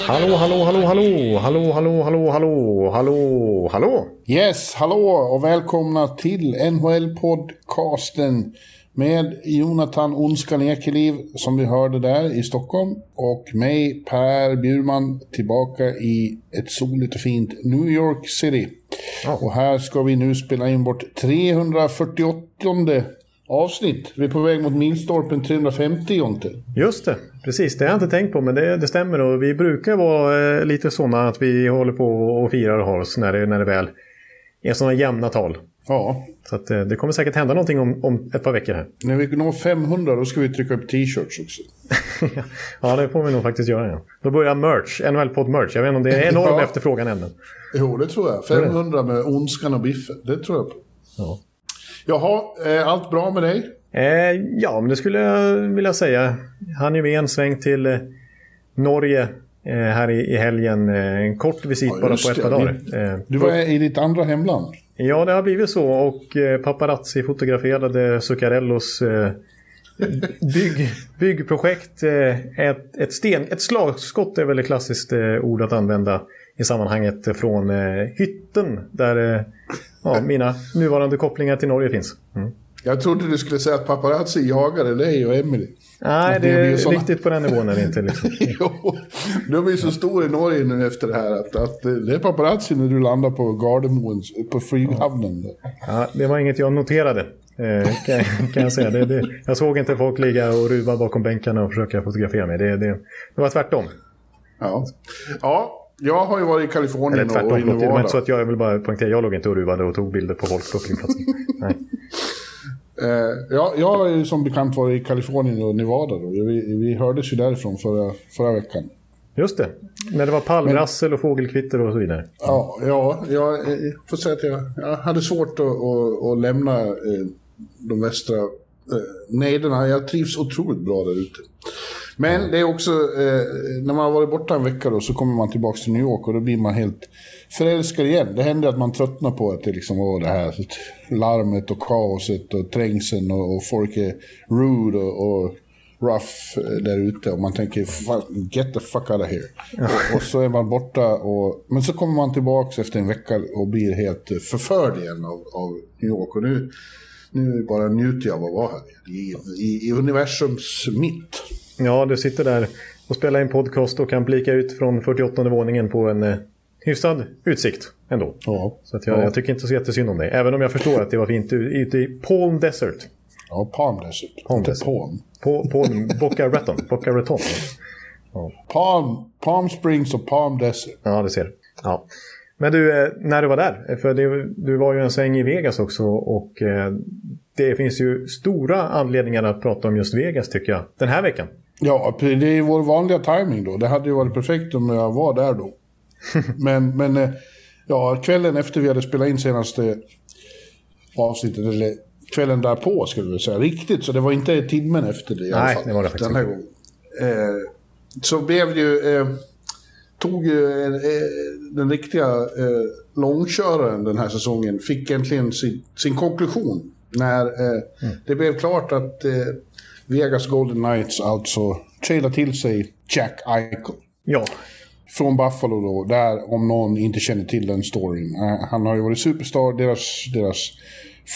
Hallå, hallå, hallå, hallå, hallå, hallå, hallå, hallå, hallå, hallå. Yes, hallå och välkomna till NHL-podcasten med Jonathan Onskan Ekeliv som vi hörde där i Stockholm och mig Per Bjurman tillbaka i ett soligt och fint New York City. Och här ska vi nu spela in vårt 348 avsnitt. Vi är på väg mot milstolpen 350 Jonte. Just det, precis. Det har jag inte tänkt på, men det, det stämmer. Och vi brukar vara eh, lite sådana att vi håller på och firar och har oss när det, när det väl är sådana jämna tal. Ja, Så att, eh, det kommer säkert hända någonting om, om ett par veckor här. när vi når 500 då ska vi trycka upp t-shirts också. ja, det får vi nog faktiskt göra. Ja. Då börjar merch, NHL-podd merch. Jag vet inte om det är enorm Ja. efterfrågan ännu. Jo, det tror jag. 500 med Onskan och Biffen. Det tror jag på. Ja. Jaha, eh, allt bra med dig? Eh, ja, men det skulle jag vilja säga. Han ju med en sväng till eh, Norge eh, här i, helgen. En kort visit Ja, bara på ett par dagar. Du var i ditt andra hemland. Ja, det har blivit så. Och paparazzi fotograferade Zuccarellos bygg, byggprojekt. Ett, ett, sten, ett slagskott är väl ett klassiskt ord att använda i sammanhanget från hytten där ja, mina nuvarande kopplingar till Norge finns. Mm. Jag trodde du skulle säga att paparazzi jagade dig och Emily. Nej, det är ju såna- riktigt på den nivån är det inte. Liksom. jo, du blir så stor i Norge nu efter det här att, att det är paparazzi när du landar på Gardermoen, på flyghamnen. Ja, det var inget jag noterade. Eh, kan, kan jag säga. Det, det, jag såg inte folk ligga och ruva bakom bänkarna och försöka fotografera mig. Det, det, det var tvärtom. Ja. ja, jag har ju varit i Eller Kalifornien och, och tvärtom, i förlåt. det var inte så att jag, jag vill bara poängtera, jag låg inte och ruvade och tog bilder på folk på flygplatsen. Ja, jag har ju som bekant varit i Kalifornien och Nevada. Då. Vi, vi hördes ju därifrån förra, förra veckan. Just det, när det var palmrassel och fågelkvitter och så vidare. Ja, ja jag eh, får säga att jag, jag hade svårt att, att, att lämna eh, de västra eh, nejderna. Jag trivs otroligt bra där ute. Men det är också, eh, när man har varit borta en vecka då, så kommer man tillbaka till New York och då blir man helt förälskad igen. Det händer att man tröttnar på att det liksom var det här larmet och kaoset och trängseln och, och folk är rude och, och rough eh, där ute och man tänker "Fan, get the fuck out of here. Och, och så är man borta och, men så kommer man tillbaka efter en vecka och blir helt förförd igen av, av New York. Och nu, nu bara njuter jag av att vara här i, i, i universums mitt. Ja, du sitter där och spelar in podcast och kan blicka ut från 48 våningen på en eh, hyfsad utsikt ändå. Ja, Så att jag, ja. jag tycker inte så jättesynd om dig. Även om jag förstår att det var fint ute i Palm Desert. ja Palm Desert. Palm Inte Desert. Palm. På, på Boca Raton. Boca Raton. Palm, Palm Springs och Palm Desert. Ja, det ser du. Ja. Men du, eh, när du var där, för det, du var ju en sväng i Vegas också och eh, det finns ju stora anledningar att prata om just Vegas tycker jag, den här veckan. Ja, det är vår vanliga timing då. Det hade ju varit perfekt om jag var där då. men, men eh, ja, kvällen efter vi hade spelat in senaste avsnittet, eller kvällen därpå skulle vi säga, riktigt, så det var inte timmen efter det i alla Nej, fall. det var det faktiskt Den här inte. gången. Eh, så blev ju, eh, tog ju eh, eh, den riktiga eh, långköraren den här säsongen, fick äntligen sin, sin konklusion. När eh, Mm. det blev klart att eh, Vegas Golden Knights alltså trailade till sig Jack Eichel. Ja, Från Buffalo då, där om någon inte känner till den storyn. Eh, han har ju varit superstar, deras, deras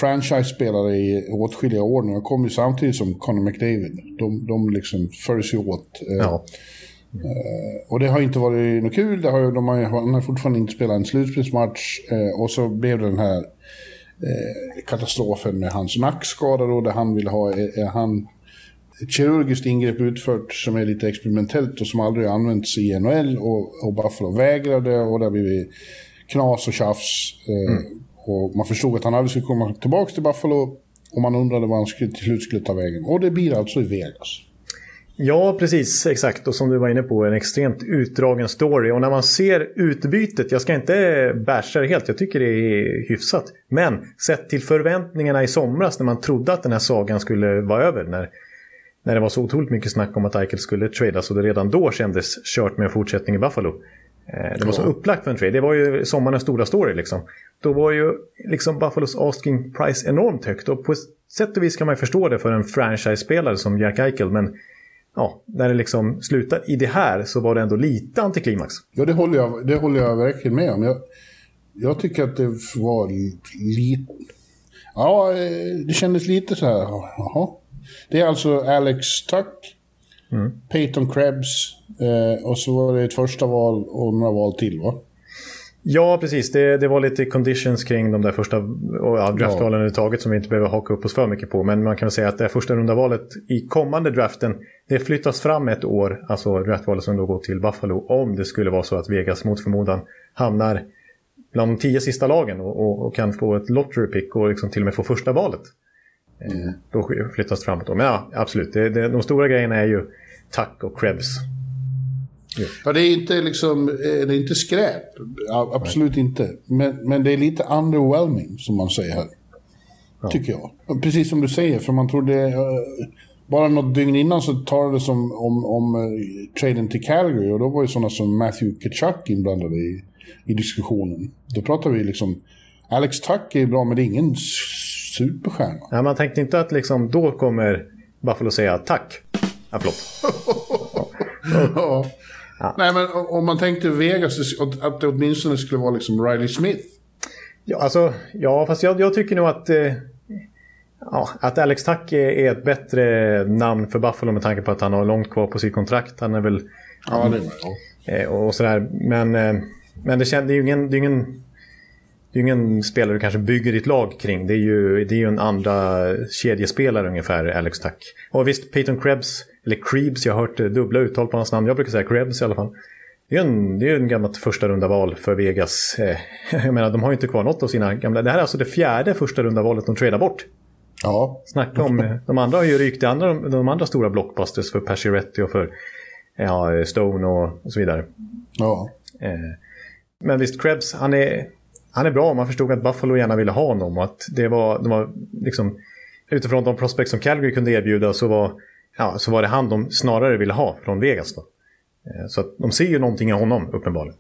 franchise-spelare i åtskilliga år nu. Han kom ju samtidigt som Conor McDavid. De, de liksom följs ju åt. eh, ja. och det har inte varit något kul. Det har, de har, han har fortfarande inte spelat en slutspelsmatch. Eh, och så blev det den här eh, katastrofen med hans nackskada då, där han vill ha han, ett kirurgiskt ingrepp utfört som är lite experimentellt och som aldrig har använts i NHL. Och, och Buffalo vägrade och där blev det knas och tjafs. Eh, Och man förstod att han aldrig skulle komma tillbaka till Buffalo. Och man undrade var han skulle, till slut skulle ta vägen. Och det blir alltså i Vegas. Ja, precis. Exakt. Och som du var inne på, en extremt utdragen story. Och när man ser utbytet, jag ska inte basha det helt, jag tycker det är hyfsat. Men sett till förväntningarna i somras när man trodde att den här sagan skulle vara över. När, när det var så otroligt mycket snack om att Eichel skulle tradas och det redan då kändes kört med en fortsättning i Buffalo. Eh, det var så upplagt för en trade. Det var ju sommarens stora story liksom. Då var ju liksom Buffalos asking price enormt högt. Och på sätt och vis kan man ju förstå det för en franchise-spelare som Jack Eichel. Men ja, när det liksom slutar i det här så var det ändå lite antiklimax. Ja, det håller jag, det håller jag verkligen med om. Jag, jag tycker att det var lite... Ja, eh, det kändes lite så här, jaha. Det är alltså Alex Tuck, mm. Peyton Krebs eh, och så var det ett första val och några val till va? Ja, precis. Det, det var lite conditions kring de där första och ja, draftvalen ja. överhuvudtaget som vi inte behöver haka upp oss för mycket på. Men man kan väl säga att det första runda valet i kommande draften det flyttas fram ett år, alltså draftvalet som då går till Buffalo, om det skulle vara så att Vegas mot förmodan hamnar bland de tio sista lagen och, och, och kan få ett lottery pick och liksom till och med få första valet. Eh, mm. Då flyttas det framåt. Men ja, absolut. Det, det, de stora grejerna är ju Tuck och Krebs. Ja, det är inte liksom, eh, det är inte skräp. Absolut Nej. inte. Men, men det är lite underwhelming, som man säger här. Ja. Tycker jag. Precis som du säger, för man trodde... Uh, bara något dygn innan så talades det om, om, om traden till Calgary och då var ju sådana som Matthew Kachuk inblandade i, i diskussionen. Då pratar vi liksom... Alex Tuck är bra, men det är ingen superstjärna. Ja, man tänkte inte att liksom, då kommer Buffalo säga tack. Ja, förlåt. ja. Ja. Nej, men om man tänkte Vegas, att det åtminstone skulle vara liksom Riley Smith. Ja, alltså, ja fast jag, jag tycker nog att, eh, ja, att Alex Tuck är, ett bättre namn för Buffalo med tanke på att han har långt kvar på sitt kontrakt. Han är väl... Ja, det är ja. Eh, och sådär. Men, eh, men det, känd, det är ju ingen, det är ingen, det är ingen spelare du kanske bygger ditt lag kring. Det är ju, det är ju en andra kedjespelare ungefär, Alex Tuck. Och visst, Peyton Krebs eller Krebs, jag har hört dubbla uttal på hans namn. Jag brukar säga Krebs i alla fall. Det är en, det är en gammalt första runda val för Vegas. Eh, jag menar, de har ju inte kvar något av sina gamla... Det här är alltså det fjärde första runda valet de tradar bort. Ja. Snacka om... Eh, de andra har ju rykt i andra, de andra stora blockbusters för Pacioretty och för ja, Stone och, och så vidare. Ja. Eh, men visst, Krebs, han är, han är bra. Man förstod att Buffalo gärna ville ha honom och att det var, de var liksom... Utifrån de prospect som Calgary kunde erbjuda så var ja, så var det han de snarare ville ha från Vegas. Då. Eh, så de ser ju någonting i honom uppenbarligen.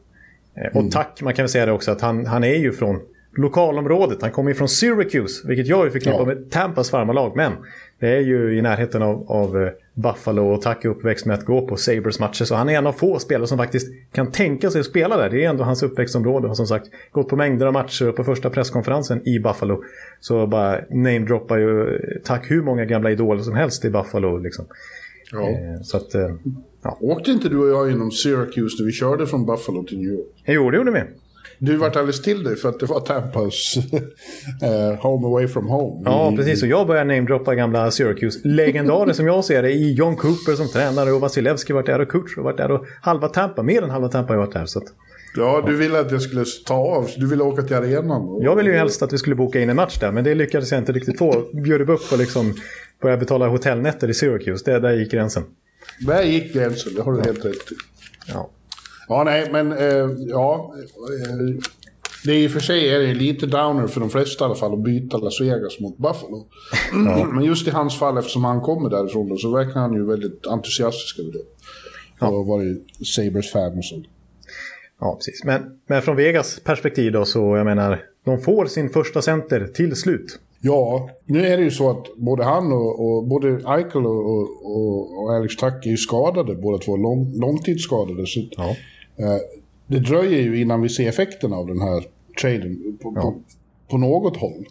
Eh, och mm. tack, man kan väl säga det också att han, han är ju från lokalområdet. Han kommer ju från Syracuse, vilket jag ju förknippar ja. med Tampas farmarlag. Men det är ju i närheten av, av eh, Buffalo och Tack är uppväxt med att gå på Sabres matcher. Så han är en av få spelare som faktiskt kan tänka sig att spela där. Det är ändå hans uppväxtområde. Och som sagt, gått på mängder av matcher och på första presskonferensen i Buffalo. Så bara namedroppar ju Tack hur många gamla idoler som helst i Buffalo. Liksom. Ja. Eh, så att, eh, ja. Åkte inte du och jag genom Syracuse när vi körde från Buffalo till New York? Jo, det gjorde vi. Du vart alldeles till dig för att det var Tampas uh, Home Away From Home. Ja, precis. Och jag började namedroppa gamla Syracuse-legendarer som jag ser det. I John Cooper som tränare och Vasilevski varit där och Kutcher varit där och halva Tampa, mer än halva Tampa har varit där. Så att... Ja, du ville att jag skulle ta av. Du ville åka till arenan. Jag ville ju helst att vi skulle boka in en match där, men det lyckades jag inte riktigt få. Bjöd upp och liksom börja betala hotellnätter i Syracuse. Det, där gick gränsen. Där gick gränsen, det har du helt rätt i. Ja. Ja, nej, men eh, ja. Eh, det är i och för sig är det lite downer för de flesta i alla fall att byta Las Vegas mot Buffalo. Ja. Men just i hans fall, eftersom han kommer därifrån då, så verkar han ju väldigt entusiastisk över det. Ja. Och varit Sabres-fan och sånt. Ja, precis. Men, men från Vegas perspektiv då, så jag menar, de får sin första center till slut. Ja, nu är det ju så att både han och, och både Eichel och, och, och, Alex Tuck är ju skadade, båda två lång, långtidsskadade. Så ja. Eh, det dröjer ju innan vi ser effekterna av den här traden på, ja. på, på, något håll.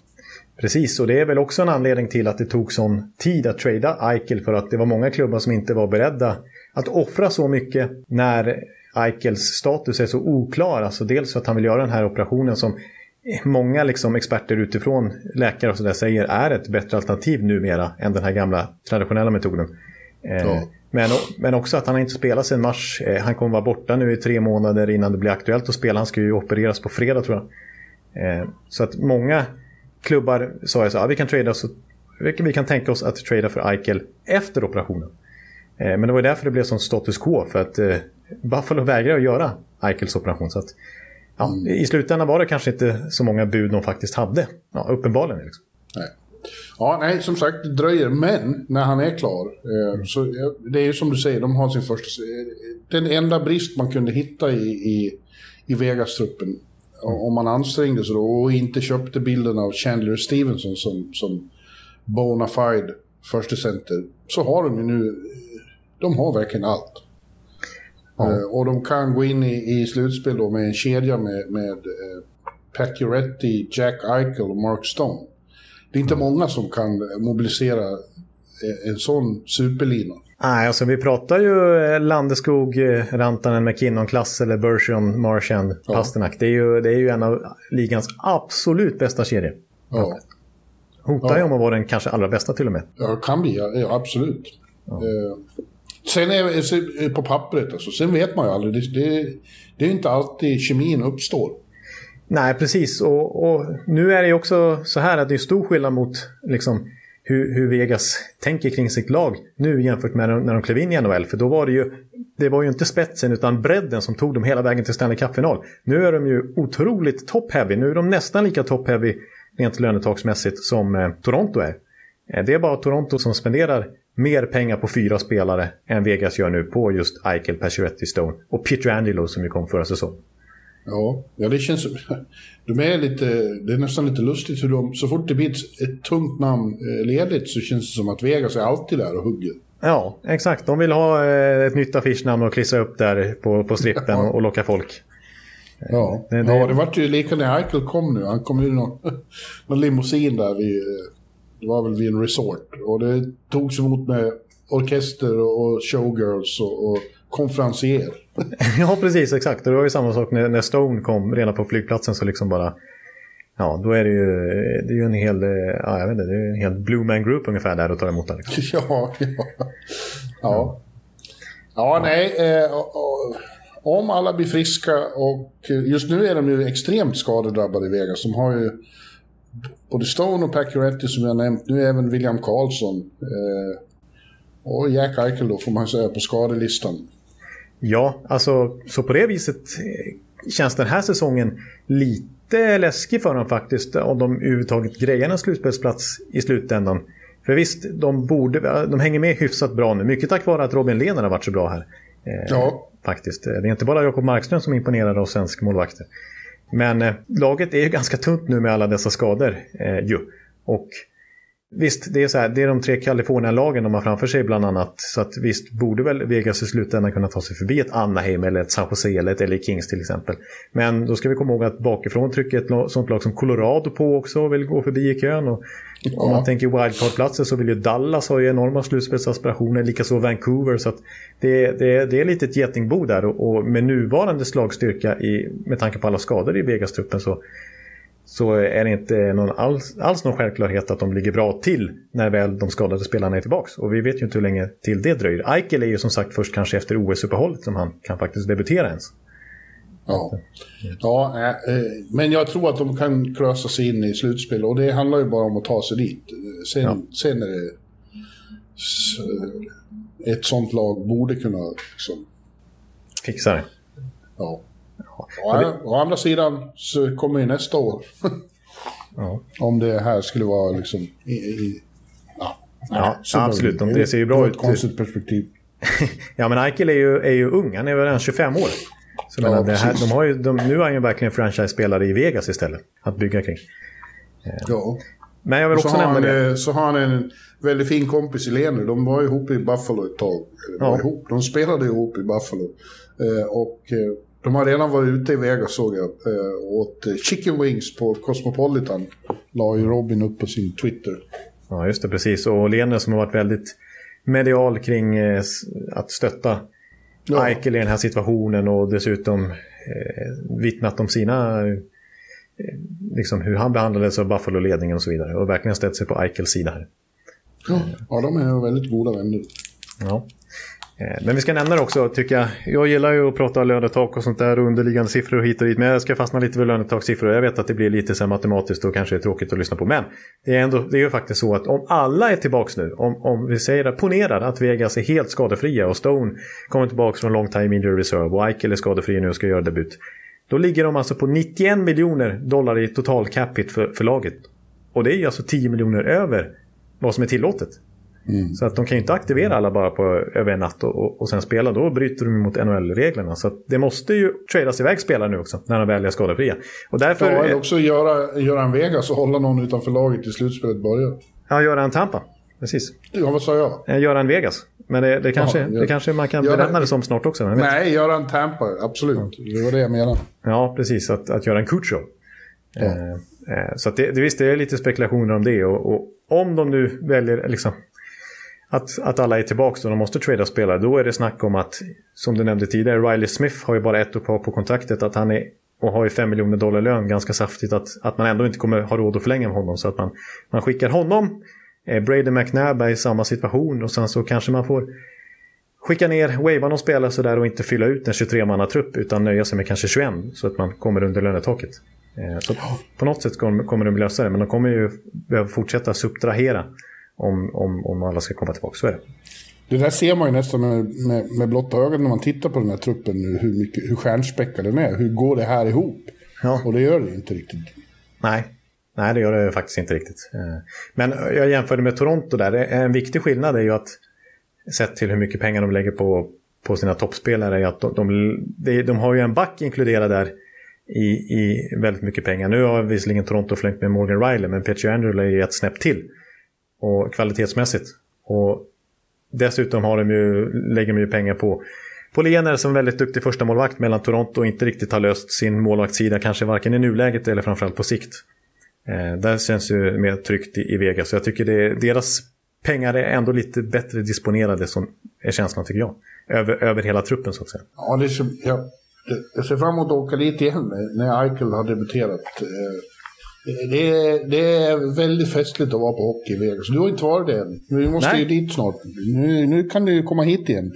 Precis, och det är väl också en anledning till att det tog sån tid att trada Eichel för att det var många klubbar som inte var beredda att offra så mycket när Eichels status är så oklar. Alltså dels för att han vill göra den här operationen som många liksom experter utifrån, läkare och sådär, säger är ett bättre alternativ numera än den här gamla traditionella metoden. Eh, ja. Men, men också att han inte spelat sedan mars. Eh, han kommer vara borta nu i tre månader innan det blir aktuellt att spela. Han ska ju opereras på fredag tror jag. Eh, så att många klubbar sa jag så, ja, ah, vi kan trada så, vi kan tänka oss att trada för Eichel efter operationen. Eh, men det var därför det blev som status quo. För att Buffalo vägrade att göra Eichels operation. Så att, ja. I slutändan var det kanske inte så många bud de faktiskt hade. Ja, uppenbarligen. Liksom. Ja, nej, som sagt, det dröjer. Men när han är klar, eh, så det är ju som du säger, de har sin första... Den enda brist man kunde hitta i, i, i Vegas-truppen, om man ansträngde sig då och inte köpte bilden av Chandler Stevenson som, som bona fide första center, så har de ju nu... De har verkligen allt. Ja. Uh, och de kan gå in i, i slutspel då med en kedja med, med Pat Juretti, Jack Eichel och Mark Stone. Det är inte många som kan mobilisera en sån superlina. Nej, alltså vi pratar ju eh, Landeskog, eh, Rantanen, McKinnon, Klass eller Bergeron, Marchand, ja. Pasternak. Det är, ju, det är ju en av ligans absolut bästa kedjor. Ja. Hotar ju om att vara den kanske allra bästa till och med. Ja, kan bli, ja, absolut. Ja. Eh, sen är det på pappret, alltså, sen vet man ju aldrig. Det, det, det är inte alltid kemin uppstår. Nej, precis. Och, och, nu är det ju också så här att det är stor skillnad mot liksom, hur, hur, Vegas tänker kring sitt lag nu jämfört med när de klev in i NHL. För då var det ju, det var ju inte spetsen utan bredden som tog dem hela vägen till Stanley Cup-final. Nu är de ju otroligt top-heavy. Nu är de nästan lika top-heavy rent lönetaksmässigt som eh, Toronto är. Eh, det är bara Toronto som spenderar mer pengar på fyra spelare än Vegas gör nu på just Eichel, Pacioretty, Stone och Peter Angelo som ju kom förra säsongen. Ja, ja det känns... De är lite, det är nästan lite lustigt hur de... Så fort det blir ett, ett tungt namn eh, ledigt så känns det som att Vegas är alltid där och hugger. Ja, exakt. De vill ha eh, ett nytt affischnamn och klistra upp där på, på strippen ja. och locka folk. Ja, det, det... ja det vart ju lika när Eichel kom nu. Han kom ju någon, någon limousin där vid... Eh, det var väl vid en resort. Och det togs emot med orkester och showgirls och, och konferencier. ja, precis. Exakt. det var ju samma sak när, när Stone kom redan på flygplatsen. så liksom bara... Ja, då är det ju, det är ju en hel, ja, jag vet inte, det är en hel Blue Man Group ungefär där och tar emot det. Liksom. Ja, ja. Ja, ja nej. Eh, om alla blir friska och just nu är de ju extremt skadedrabbade i Vegas. De har ju både Stone och Pacioretty som jag nämnt. Nu även William Karlsson. Eh, och Jack Eichel då får man säga på skadelistan. Ja, alltså så på det viset eh, känns den här säsongen lite läskig för dem faktiskt. Om de överhuvudtaget grejar en slutspelsplats i slutändan. För visst, de, borde, de hänger med hyfsat bra nu. Mycket tack vare att Robin Lehner har varit så bra här. Eh, ja. Faktiskt. Det är inte bara Jakob Markström som imponerar av svenska målvakter. Men eh, laget är ju ganska tunt nu med alla dessa skador. Eh, ju. Och Visst, det är, så här, det är de tre Kalifornien-lagen de har framför sig bland annat. Så att visst borde väl Vegas i slutändan kunna ta sig förbi ett Anaheim eller ett San Jose eller ett LA Kings till exempel. Men då ska vi komma ihåg att bakifrån trycker ett sånt lag som Colorado på också och vill gå förbi i kön. Och ja. Om man tänker wildcard-platser så vill ju Dallas ha ju enorma slutspelsaspirationer, likaså Vancouver. Så att det, det, det är lite ett getingbo där och, och med nuvarande slagstyrka i, med tanke på alla skador i Vegas-truppen så så är det inte någon alls, alls någon självklarhet att de ligger bra till när väl de skadade spelarna är tillbaka. Och vi vet ju inte hur länge till det dröjer. Eichel är ju som sagt först kanske efter OS-uppehållet som han kan faktiskt debutera ens. Ja, ja äh, men jag tror att de kan klösa sig in i slutspel och det handlar ju bara om att ta sig dit. Sen, ja. sen är det... Ett sånt lag borde kunna liksom... Fixa det. Ja. Ja, å andra sidan så kommer ju nästa år. ja. Om det här skulle vara liksom... I, i, ja, ja absolut. Det, det ser ju bra ut. ett konstigt perspektiv. ja, men Eichel är ju, är ju ung. Han är väl redan 25 år. Så ja, det här, de har ju, de, nu är han ju verkligen franchise-spelare i Vegas istället. Att bygga kring. Ja. Men jag vill också nämna det. Så har han en väldigt fin kompis i Lener. De var ihop i Buffalo ett tag. Eller ja. ihop. De spelade ihop i Buffalo. Eh, och eh, de har redan varit ute i Vegas såg jag. Eh, åt chicken wings på Cosmopolitan. La ju Robin upp på sin Twitter. Ja, just det. Precis. Och Lene som har varit väldigt medial kring eh, att stötta ja. Eichel i den här situationen och dessutom eh, vittnat om sina... Eh, liksom hur han behandlades av Buffalo-ledningen och så vidare. Och verkligen ställt sig på Eichels sida här. Ja, ja de är väldigt goda vänner. Ja. Eh, men vi ska nämna det också, tycker jag. Jag gillar ju att prata lönetak och sånt där, och underliggande siffror hit och dit. Men jag ska fastna lite vid lönetakssiffror. Jag vet att det blir lite så matematiskt och kanske är tråkigt att lyssna på. Men det är, ändå, det är ju faktiskt så att om alla är tillbaka nu, om, om vi säger att, ponerar att Vegas är helt skadefria och Stone kommer tillbaka från long time injury reserve och Eichel är skadefri nu och ska göra debut. Då ligger de alltså på 91 miljoner dollar i total capita för, för laget. Och det är ju alltså 10 miljoner över vad som är tillåtet. Mm. Så att de kan ju inte aktivera alla bara på över en natt och, och, och sen spela. Då bryter de mot NHL-reglerna. Så det måste ju tradas iväg spelare nu också när de väl är skadefria. Och därför... Ja, eller också göra, göra en Vegas och hålla någon utanför laget i slutspelet börjar. Ja, göra en Tampa. Precis. Ja, vad sa jag? Eh, göra en Vegas. Men det, det kanske, Aha, det kanske man kan benämna det som snart också. Nej, göra en Tampa, absolut. Det var det jag menade. Ja, precis. Att, att göra en Kutjo. Ja. Eh, eh, så det, det, visst, det är lite spekulationer om det. Och, och om de nu väljer, liksom, att, att alla är tillbaka och de måste trada spelare, då är det snack om att, som du nämnde tidigare, Riley Smith har ju bara ett år på kontraktet, att han är och har ju 5 miljoner dollar lön ganska saftigt att, att man ändå inte kommer ha råd att förlänga med honom. Så att man, man skickar honom, eh, Brady McNabb är i samma situation och sen så kanske man får skicka ner, wavea någon spelare sådär och inte fylla ut en 23-mannatrupp utan nöja sig med kanske 21 så att man kommer under lönetaket. Eh, så på något sätt kommer de lösa det men de kommer ju behöva fortsätta subtrahera om, om, om alla ska komma tillbaka. Så är det. Det där ser man ju nästan med, med, med blotta ögon när man tittar på den här truppen nu, hur, mycket, hur stjärnspäckad den är. Hur går det här ihop? Ja. Och det gör det inte riktigt. Nej. Nej, det gör det faktiskt inte riktigt. Eh, men jag jämförde med Toronto där. En viktig skillnad är ju att sett till hur mycket pengar de lägger på, på sina toppspelare är att de, de, de har ju en back inkluderad där i, i väldigt mycket pengar. Nu har visserligen Toronto flängt med Morgan Riley men Petri Andrew är ju ett snäpp till och kvalitetsmässigt. Och dessutom har de ju, lägger de ju pengar på på som väldigt duktig första målvakt mellan Toronto och inte riktigt har löst sin målvaktssida, kanske varken i nuläget eller framförallt på sikt. Eh, där känns ju mer tryggt i, i Vegas, så jag tycker det, deras pengar är ändå lite bättre disponerade, som är känslan tycker jag. Över, över hela truppen så att säga. Ja, det är, jag, jag ser fram emot att åka dit igen när Eichel har debuterat. Eh, det är, det är väldigt festligt att vara på hockey i Vegas. Du har inte varit det än. Vi måste Nej. ju dit snart. Nu, nu kan du komma hit igen.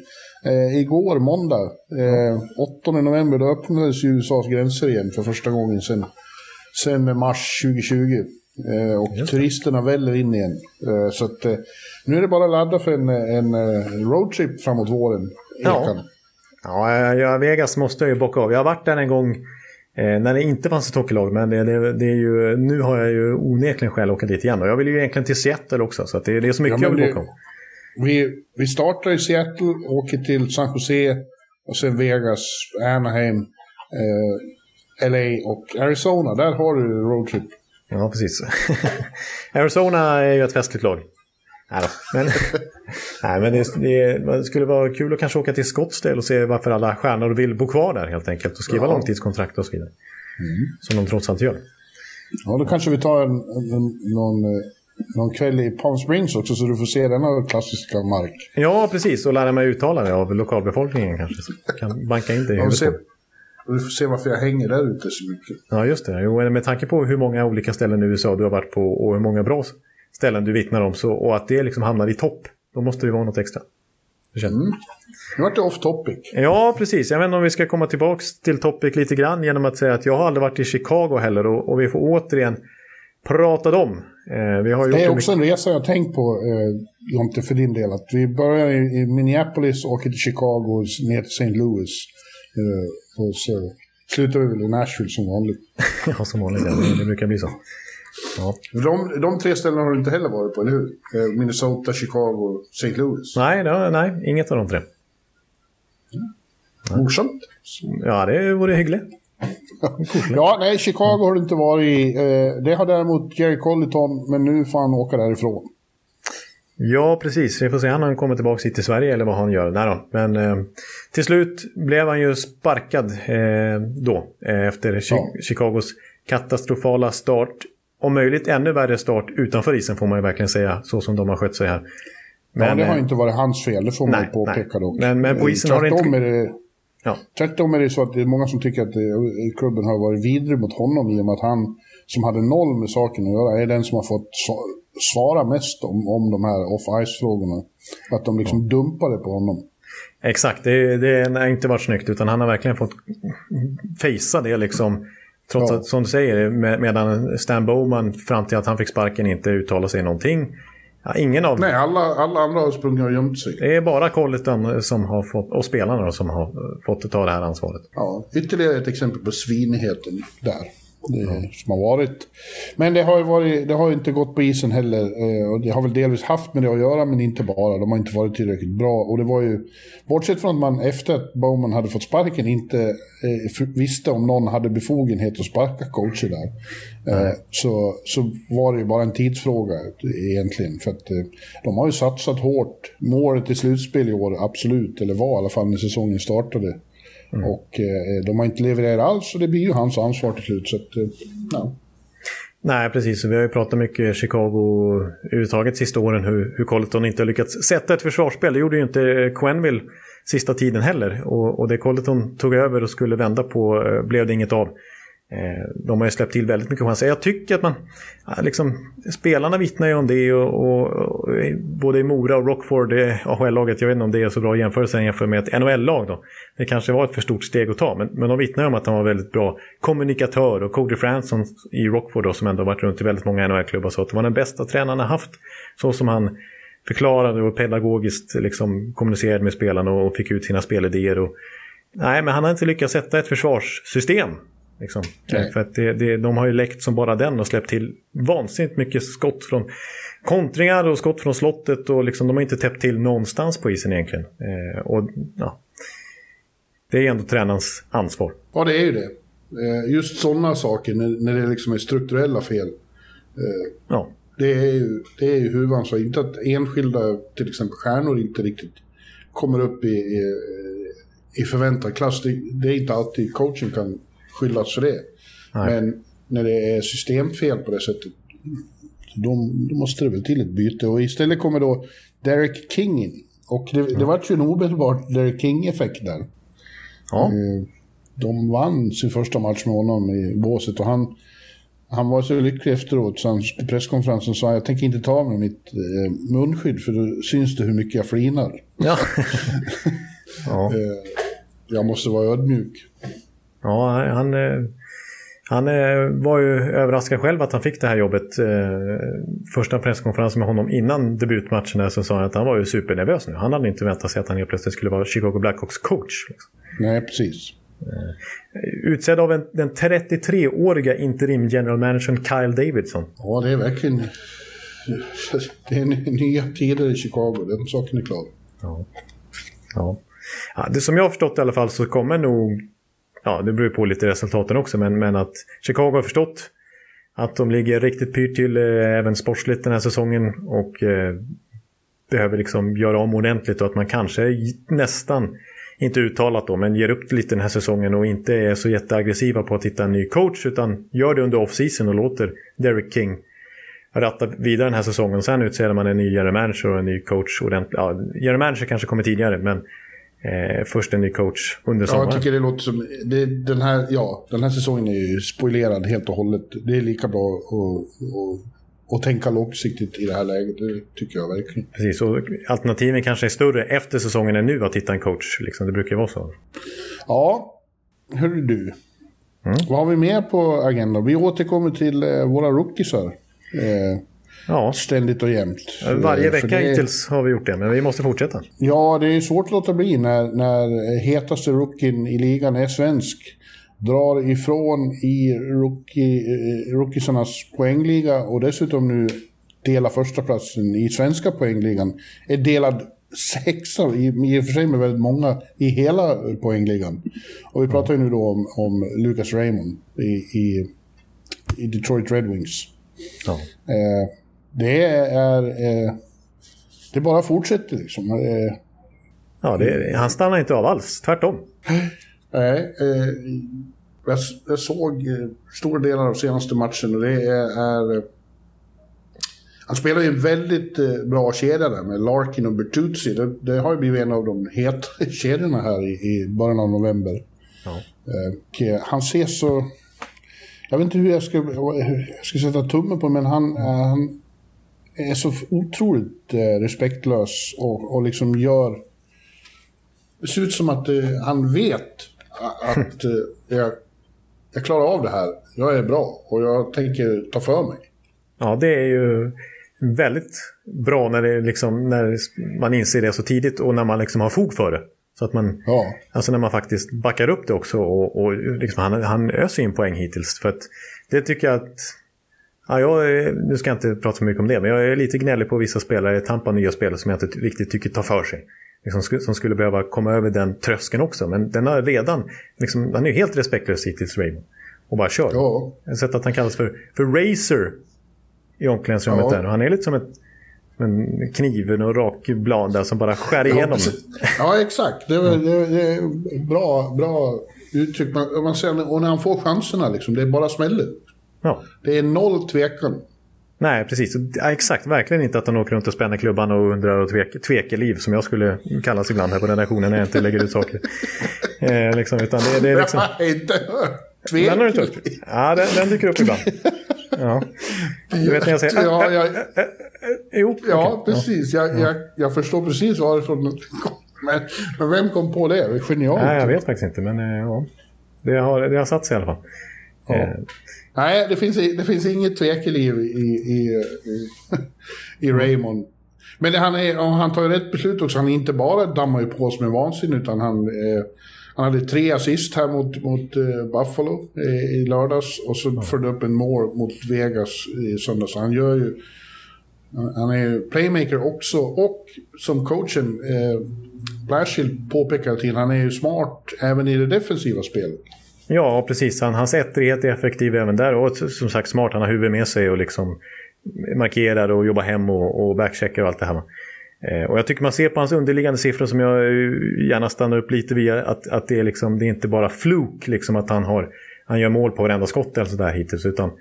Eh, igår, måndag, eh, 8 november, då öppnades USAs gränser igen för första gången sedan, sedan mars 2020. Eh, och Just. turisterna väller in igen. Eh, så att, eh, nu är det bara att ladda för en, en eh, roadtrip framåt våren. Ja. ja, ja, Vegas måste jag ju bocka av. Jag har varit där en gång Eh, när det inte fanns ett hockeylag, men det, det, det, är ju, nu har jag ju onekligen skäl att åka dit igen. Och jag vill ju egentligen till Seattle också, så det, det är så mycket ja, jag vill åka om. Vi, vi startar i Seattle, åker till San Jose och sen Vegas, Anaheim, eh, LA och Arizona. Där har du roadtrip. Ja, precis. Arizona är ju ett festligt lag. Nej, men, nej, men det, det, skulle vara kul att kanske åka till Scottsdale och se varför alla stjärnor vill bo kvar där helt enkelt. Och skriva ja. långtidskontrakt och så vidare. Mm. Som de trots allt gör. Ja, då kanske vi tar en, en, någon, eh, någon kväll i Palm Springs också så du får se denna klassiska mark. Ja, precis. Och lära mig uttala det av lokalbefolkningen kanske. Så kan banka in det i huvudet. Ja, vi får se varför jag hänger där ute så mycket. Ja, just det. Jo, med tanke på hur många olika ställen i USA du har varit på och hur många bra ställen du vittnar om så, och att det liksom hamnar i topp, då måste det vara något extra. Mm. Nu vart det off topic. Ja, precis. Jag vet inte om vi ska komma tillbaka till topic lite grann genom att säga att jag har aldrig varit i Chicago heller och, och vi får återigen prata om. Eh, vi har det är också en resa jag tänkt på, eh, Jonte, för din del. Att vi börjar i, i Minneapolis, åker till Chicago, ner till St. Louis. Eh, och så slutar vi väl i Nashville som vanligt. ja, som vanligt. Ja. Det brukar bli så. Ja. De, de tre ställena har du inte heller varit på, eller hur? Eh, Minnesota, Chicago, St. Louis. Nej, no, nej, inget av de tre. Morsamt. Ja, det vore hyggligt. ja, nej, Chicago har du inte varit i. Eh, det har däremot Jerry Colliton, men nu får han åka därifrån. Ja, precis. Vi får se om han kommer tillbaka hit till Sverige eller vad han gör. Nej då. Men eh, till slut blev han ju sparkad eh, då. Eh, efter ja. Chicagos katastrofala start om möjligt ännu värre start utanför isen får man ju verkligen säga, så som de har skött sig här. Men, ja, det har inte varit hans fel, det får man nej, påpeka dock. Men, men på isen har det inte... Är det, ja. Tvärtom är det så att det är många som tycker att det, klubben har varit vidrig mot honom i och med att han, som hade noll med saken att göra, är den som har fått svara mest om, om de här off-ice-frågorna. Att de liksom ja. dumpade på honom. Exakt, det, det har inte varit snyggt utan han har verkligen fått fejsa det liksom. Trots ja. att, som du säger, med, medan Stan Bowman fram till att han fick sparken inte uttalade sig någonting. Ja, ingen av Nej, alla, alla andra har sprungit och gömt sig. Det är bara Colleton som har fått, och spelarna då, som har fått ta det här ansvaret. Ja, ytterligare ett exempel på svinigheten där mm. som har varit. Men det har ju varit, det har inte gått på isen heller. Eh, och det har väl delvis haft med det att göra, men inte bara. De har inte varit tillräckligt bra. Och det var ju, bortsett från att man efter att Bowman hade fått sparken inte eh, visste om någon hade befogenhet att sparka coacher där. Mm. så, så var det ju bara en tidsfråga egentligen. För att de har ju satsat hårt. Målet i slutspel i år, absolut. Eller var i alla fall när säsongen startade. Mm. Och eh, de har inte levererat alls och det blir ju hans ansvar till slut. Så att, eh, ja. Nej, precis. Vi har ju pratat mycket Chicago överhuvudtaget sista åren hur, hur Colleton inte har lyckats sätta ett försvarsspel. Det gjorde ju inte Quenville sista tiden heller. Och, och det Colleton tog över och skulle vända på eh, blev det inget av. Eh, de har ju släppt till väldigt mycket chanser. Jag tycker att man, liksom, spelarna vittnar ju om det och, och, och eh, både i Mora och Rockford, eh, AHL-laget, jag vet inte om det är så bra jämförelse jämfört med ett NHL-lag då. Det kanske var ett för stort steg att ta, men, men de vittnar ju om att han var väldigt bra kommunikatör och Cody Franson i Rockford då, som ändå varit runt i väldigt många NHL-klubbar, så att det var den bästa tränaren han haft. Så som han förklarade och pedagogiskt liksom kommunicerade med spelarna och fick ut sina spelidéer. Och, nej, men han har inte lyckats sätta ett försvarssystem Liksom. För att det, det, de har ju läckt som bara den och släppt till vansinnigt mycket skott från kontringar och skott från slottet. Och liksom, de har inte täppt till någonstans på isen egentligen. Eh, och, ja, det är ändå tränarens ansvar. Ja, det är ju det. Eh, just sådana saker, när, när det liksom är strukturella fel. Eh, ja. Det är ju, det är ju huvudansvar. Inte att enskilda, till exempel stjärnor, inte riktigt kommer upp i, i, i förväntad klass. Det, det är inte alltid coachen kan skyllas för det. Nej. Men när det är systemfel på det sättet, då, då, måste det väl till ett byte. Och istället kommer då Derek King in. Och det, det var ju en omedelbar Derek King-effekt där. Ja. Eh, de vann sin första match med honom i båset och han, han var så lycklig efteråt så han på presskonferensen sa jag tänker inte ta av mig mitt eh, munskydd för då syns det hur mycket jag flinar. Ja. ja. Eh, jag måste vara ödmjuk. Ja, han, eh, han eh, var ju överraskad själv att han fick det här jobbet. Eh, första presskonferensen med honom innan debutmatchen så sa han att han var ju supernervös nu. Han hade inte väntat sig att han helt plötsligt skulle vara Chicago Blackhawks coach. Liksom. Nej, precis. Utsedd av en, den 33-åriga interim general managern Kyle Davidson. Ja, det är verkligen... Det är nya tider i Chicago, den saken är klar. Ja. Ja. ja. det som jag har förstått i alla fall så kommer nog ja, det beror på lite resultaten också, men, men att Chicago har förstått att de ligger riktigt pyrt till eh, även sportsligt den här säsongen och eh, behöver liksom göra om ordentligt och att man kanske nästan, inte uttalat då, men ger upp lite den här säsongen och inte är så jätteaggressiva på att hitta en ny coach utan gör det under off-season och låter Derek King ratta vidare den här säsongen. Sen utser man en ny general manager och en ny coach ordentligt. Ja, general manager kanske kommer tidigare, men eh, först en ny coach under sommaren. Ja, jag tycker det låter som... Det, den, här, ja, den här säsongen är ju spoilerad helt och hållet. Det är lika bra att, att tänka långsiktigt i det här läget. Det tycker jag verkligen. Precis, och alternativen kanske är större efter säsongen än nu att hitta en coach. Liksom. Det brukar ju vara så. Ja, hörru du. Mm. Vad har vi mer på agendan? Vi återkommer till eh, våra rookiesar. Eh, Ja. Ständigt och jämt. Varje vecka det... hittills har vi gjort det, men vi måste fortsätta. Ja, det är svårt att låta bli när, när hetaste rookien i ligan är svensk. Drar ifrån i rookie, eh, rookiesarnas poängliga och dessutom nu delar första platsen i svenska poängligan. Är delad sexa, i, i och för sig med väldigt många, i hela poängligan. Och vi pratar ju nu då om, om Lucas Raymond i, i, i Detroit Red Wings. Ja. Eh, det är... Eh, det bara fortsätter liksom. Eh, ja, det, han stannar inte av alls. Tvärtom. Nej. Eh, jag, jag, såg eh, stora delar av senaste matchen och det är... är han spelar ju en väldigt eh, bra kedja där med Larkin och Bertuzzi. Det, det, har ju blivit en av de heta kedjorna här i, i början av november. Ja. Eh, han ser så... Jag vet inte hur jag ska, jag ska sätta tummen på men han, han är så otroligt eh, respektlös och, och liksom gör det ser ut som att eh, han vet att eh, jag, jag klarar av det här. Jag är bra och jag tänker ta för mig. Ja, det är ju väldigt bra när, det liksom, när man inser det så tidigt och när man liksom har fog för det. Så att man, Ja. alltså när man faktiskt backar upp det också och, och liksom han, han öser in poäng hittills. För att det tycker jag att, ja, jag, nu ska jag inte prata så mycket om det, men jag är lite gnällig på vissa spelare, Tampa nya spelare som jag inte riktigt tycker tar för sig. Liksom, som skulle behöva komma över den tröskeln också. Men den har redan, liksom, han är ju helt respektlös hittills Raymond. Och bara kör. Ja. Jag har sett att han kallas för, för Racer i omklädningsrummet Ja. där. Och han är lite som ett, som en kniven och rak blad där som bara skär Ja, igenom. precis. ja, exakt. Det, är- det, är- det är bra, bra uttryck. Man, man ser, och när han får chanserna, liksom, det är bara smäller. Ja. Det är noll tvekan. Nej, precis. Ja, exakt. Verkligen inte att han åker runt och spänner klubban och undrar och tvek, tvekeliv som jag skulle kallas ibland här på redaktionen när jag inte lägger ut saker. Eh, liksom, utan det, det är liksom... Jag har inte hört. Den har du inte hört? Ja, den, den dyker upp ibland. Ja. Du vet när jag säger... Ja, jag, Jo, ja precis. Jag, jag, jag förstår precis varifrån den kom. Men, men vem kom på det? Genialt. Nej, jag vet faktiskt inte, men eh, ja. Det har, det har satt sig i alla fall. Ja. Eh, Nej, det finns, det finns inget tvekeliv i, i, i, i Raymond. Men det, han, är, han tar ju rätt beslut också. Han inte bara dammar ju på som en vansinne, utan han, eh, han hade tre assist här mot, mot eh, Buffalo eh, i lördags och så förde upp en mål mot Vegas i söndags. Han gör ju... Han är playmaker också och som coachen eh, Blashill påpekar till, han är ju smart även i det defensiva spelet. Ja, precis. Han, hans ettrighet är effektiv även där. Och som sagt smart, han har huvudet med sig och liksom markerar och jobbar hem och, och backcheckar och allt det här. Eh, och jag tycker man ser på hans underliggande siffror som jag eh, gärna stannar upp lite vid. Att, att det, är liksom, det är inte bara fluk liksom att han, har, han gör mål på varenda skott eller sådär hittills. Utan